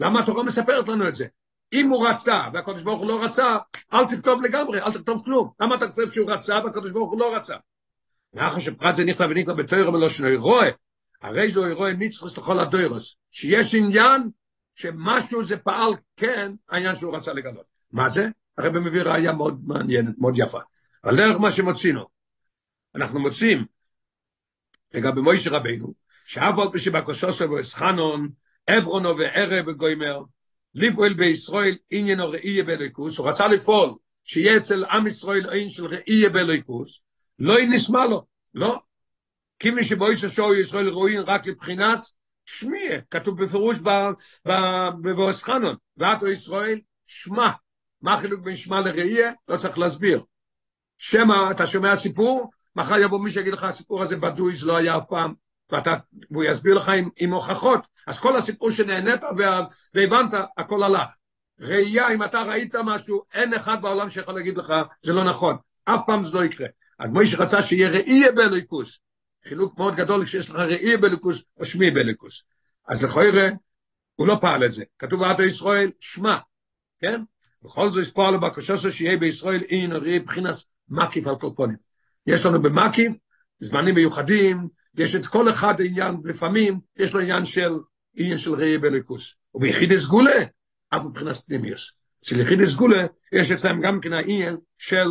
למה התורה מספרת לנו את זה? אם הוא רצה, והקדוש ברוך הוא לא רצה, אל תכתוב לגמרי, אל תכתוב כלום. למה אתה כותב שהוא רצה, והקדוש ברוך הוא לא רצה? מאחר שפרט זה נכתב ונקרא בתוירו מלושן הרואה, הרי זו אירוע ניצחוס לכל הדוירוס, שיש עניין שמשהו זה פעל כן העניין שהוא רצה לגלות. מה זה? הרב מביא ראייה מאוד מעניינת, מאוד יפה. על דרך מה שמוצאינו, אנחנו מוצאים לגבי מוישה רבינו, שאף על פי שבקושוסו ואסחנון, עברונו וערב וגוימר, לפעול בישראל עניינו ראייה בליקוס, הוא רצה לפעול שיהיה אצל עם ישראל עין של ראייה בליקוס, לא נשמע לו, לא. כי מי שבוישה שואו ישראל רואים רק לבחינת שמיה, כתוב בפירוש בבוס חנון, ואתו ישראל, שמע. מה החילוק בין שמע לראייה? לא צריך להסביר. שמע, אתה שומע סיפור, מחר יבוא מי שיגיד לך, הסיפור הזה בדוי, זה לא היה אף פעם, ואתה, והוא יסביר לך עם, עם הוכחות. אז כל הסיפור שנהנית והבנת, הכל הלך. ראייה, אם אתה ראית משהו, אין אחד בעולם שיכול להגיד לך, זה לא נכון. אף פעם זה לא יקרה. אז מוישה רצה שיהיה ראייה באלוהיקוס. חילוק מאוד גדול כשיש לך ראי בליקוס או שמי בליקוס. אז לכוירא, הוא לא פעל את זה. כתוב עתו ישראל, שמע, כן? בכל זאת יספור לו בקושו שיהיה בישראל אין ראי בחינס מקיף על קורפונים. יש לנו במקיף, זמנים מיוחדים, יש את כל אחד עניין, לפעמים יש לו עניין של עניין של ראי בליקוס. וביחיד סגולה, אף מבחינת פנימיוס. אצל יחיד סגולה, יש אצלם גם כן העניין של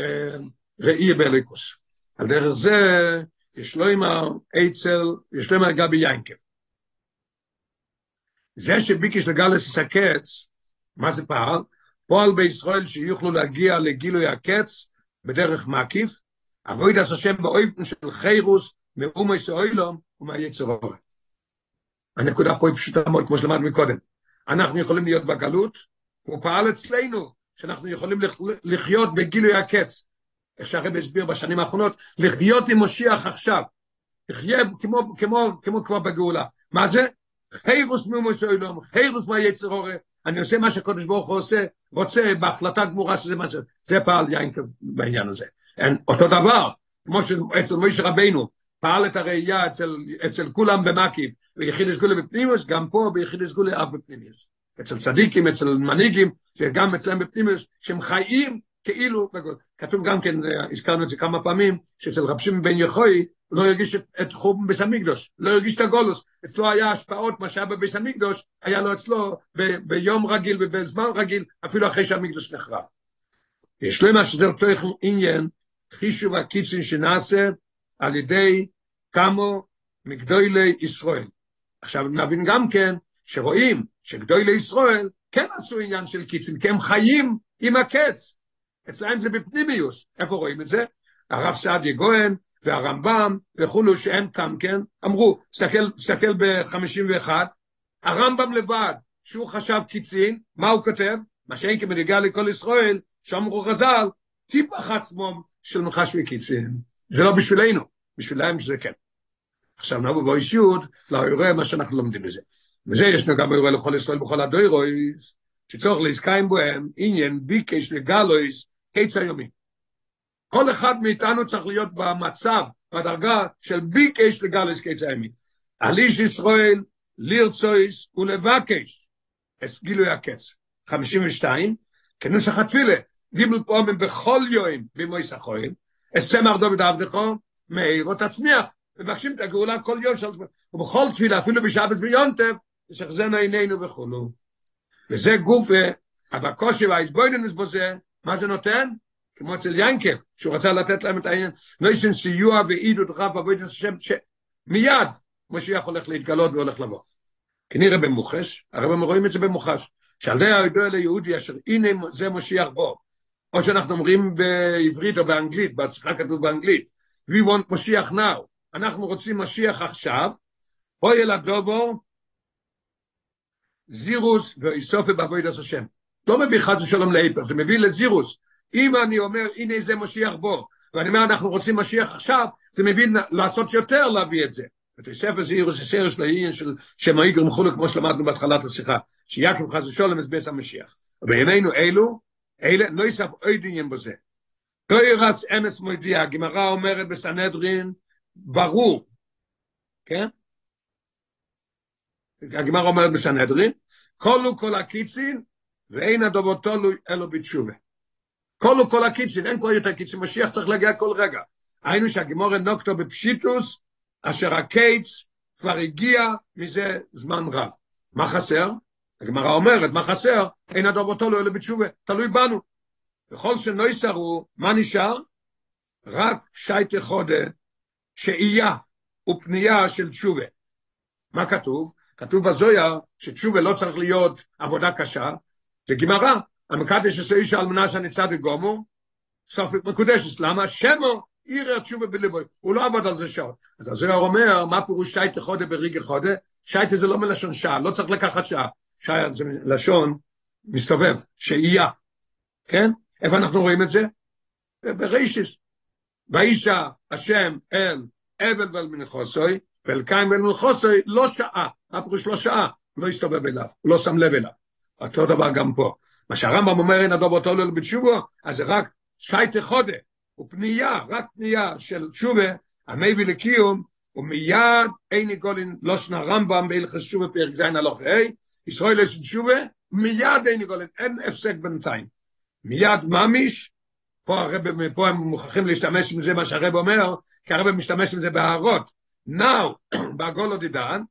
אה, ראי בליקוס. על דרך זה, יש לו עם האצל, יש לו עם הגבי ינקב. זה שביקש לגלס הקץ, מה זה פעל? פועל בישראל שיוכלו להגיע לגילוי הקץ בדרך מקיף, אבוי דס השם באויפן של חירוס, מאומי סאוילום ומהיצר אורן. הנקודה פה היא פשוטה מאוד, כמו שלמד מקודם. אנחנו יכולים להיות בגלות, הוא פעל אצלנו, שאנחנו יכולים לחיות בגילוי הקץ. איך שהרב הסביר בשנים האחרונות, לחיות עם מושיח עכשיו, לחיה כמו, כמו, כמו כבר בגאולה. מה זה? חירוס מימוס אוילום, חירוס מהיצר הורה, אני עושה מה שהקדוש ברוך הוא עושה, רוצה בהחלטה גמורה שזה מה ש... זה פעל יין בעניין הזה. אין, אותו דבר, כמו שאצל מוישה רבינו, פעל את הראייה אצל, אצל כולם במקיב, ויחיד סגולה בפנימיוס, גם פה ביחיד סגולה אף בפנימיוס. אצל צדיקים, אצל מנהיגים, שגם אצלם בפנימיוס, שהם חיים כאילו, כתוב גם כן, הזכרנו את זה כמה פעמים, שאצל רב שמעון בן יחוי, הוא לא הרגיש את, את חורבן ביס המקדוש, לא הרגיש את הגולוס, אצלו היה השפעות, מה שהיה בביס המקדוש, היה לו אצלו ב, ביום רגיל ובזמן רגיל, אפילו אחרי שהמקדוש נחרב. יש למה שזה אותו עניין, חישוב הקיצין שנעשה על ידי כמו מגדולי ישראל. עכשיו נבין גם כן, שרואים שגדולי ישראל כן עשו עניין של קיצין, כי הם חיים עם הקץ. אצלהם זה בפנימיוס. איפה רואים את זה? הרב סעדיה גוהן והרמב"ם וכולו שהם כאן, כן? אמרו, תסתכל, תסתכל ב-51, הרמב"ם לבד, שהוא חשב קיצין, מה הוא כותב? מה שאין כמנהיגה לכל ישראל, שאמרו חז"ל, טיפח עצמו של מחש וקיצין. זה לא בשבילנו, בשבילם זה כן. עכשיו נבוא באישיות, לאירוע מה שאנחנו לומדים מזה. וזה ישנו גם אירוע לכל ישראל בכל הדוירויס, שצורך להזכאים בוהם עניין ביקש לגלויס קץ היומי. כל אחד מאיתנו צריך להיות במצב, בדרגה של ביקש לגלויס קץ היומי. על איש ישראל לרצויס ולבקש את גילוי הקץ. 52, כנוסח התפילה, גימל פעמים בכל יום במויס החויל, את סמר דוד עבדכו, מאיר או תצמיח, מבקשים את הגאולה כל יום, של... ובכל תפילה, אפילו בשבת ביונטב, שחזנו עינינו וכולו. וזה גוף, אבל הקושי והאיזבויננס בו זה, מה זה נותן? כמו אצל ינקל, שהוא רצה לתת להם את העניין, לא יש סיוע ועידוד רב עבודת השם, שמיד משיח הולך להתגלות והולך לבוא. כי נראה במוחש, הרי הם רואים את זה במוחש, שעל ידי הידוע ליהודי אשר הנה זה משיח בו, או שאנחנו אומרים בעברית או באנגלית, בהצלחה כתוב באנגלית, we want משיח now, אנחנו רוצים משיח עכשיו, אוי אל הדובו, זירוס ואיסופי בעבודת השם. לא מביא חס ושלום להיפך, זה מביא לזירוס. אם אני אומר, הנה זה משיח בו, ואני אומר, אנחנו רוצים משיח עכשיו, זה מביא לעשות יותר להביא את זה. ותוספת זירוס זה סרש לעניין של שם האיגר מחולו, כמו שלמדנו בהתחלת השיחה, שיעקב חס ושלום הסבס המשיח. ובימינו אלו, אלה, לא יסף עוד עניין בזה. לא ירס אמס מודיע, הגמרא אומרת בסנהדרין, ברור, כן? הגמרא אומרת בסנהדרין, כלו כל הקיצין, ואין הדובו תולוי אלו בתשובה. כלו כל הקיצין, אין כבר יותר קיצין, משיח צריך להגיע כל רגע. היינו שהגמורה נוקטו בפשיטוס, אשר הקיץ כבר הגיע מזה זמן רב. מה חסר? הגמרא אומרת, מה חסר? אין הדובו תולוי אלו בתשובה, תלוי בנו. וכל שנוי שרו, מה נשאר? רק שייטה חודה, שאייה ופנייה של תשובה. מה כתוב? כתוב בזויה שתשובה לא צריך להיות עבודה קשה, זה גמרא, המקדש עשה איש על מנשה ניצד וגומו, סוף מקודשת, למה? שמו עיר התשובה בליבו, הוא לא עבוד על זה שעות. אז הזויה אומר, מה פירוש שייטה חודה בריגה חודה? שייטה זה לא מלשון שעה, לא צריך לקחת שעה, שעה זה לשון מסתובב, שאייה, כן? איפה אנחנו רואים את זה? ברישיס. ואישה השם אל אבל ואל מנחוסוי, ואל קיים ואל מנחוסוי לא שעה, מה פירוש לא שעה? לא הסתובב אליו, לא שם לב אליו. אותו דבר גם פה. מה שהרמב"ם אומר אין הדוב אותו לא בתשובו, אז זה רק שייטה חודה, הוא פנייה, רק פנייה של תשובה, המביא לקיום, ומיד אין גולין לא שנה רמב"ם בהלכס תשובה פרק זין הלוך ה', ישראל יש תשובה, מיד אין גולין, אין הפסק בינתיים. מיד ממיש, פה הרב, פה הם מוכרחים להשתמש עם זה מה שהרב אומר, כי הרב משתמש עם זה בהערות. now, בעגולו דידן,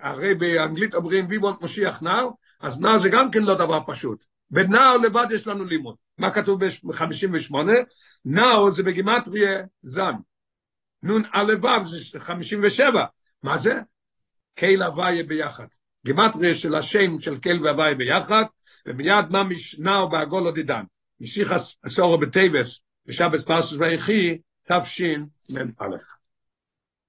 הרי באנגלית אומרים we want משיח now, אז now זה גם כן לא דבר פשוט. ב-now לבד יש לנו לימוד. מה כתוב ב-58? now זה בגימטריה זן. נון א' ו' זה 57. מה זה? קייל הוויה ביחד. גימטריה של השם של קייל והוויה ביחד, ומיד ממש נאו בעגולו דידן. משיחס עשורו בטייבס, בשבס פרסוס ויחי, תש"מ א'.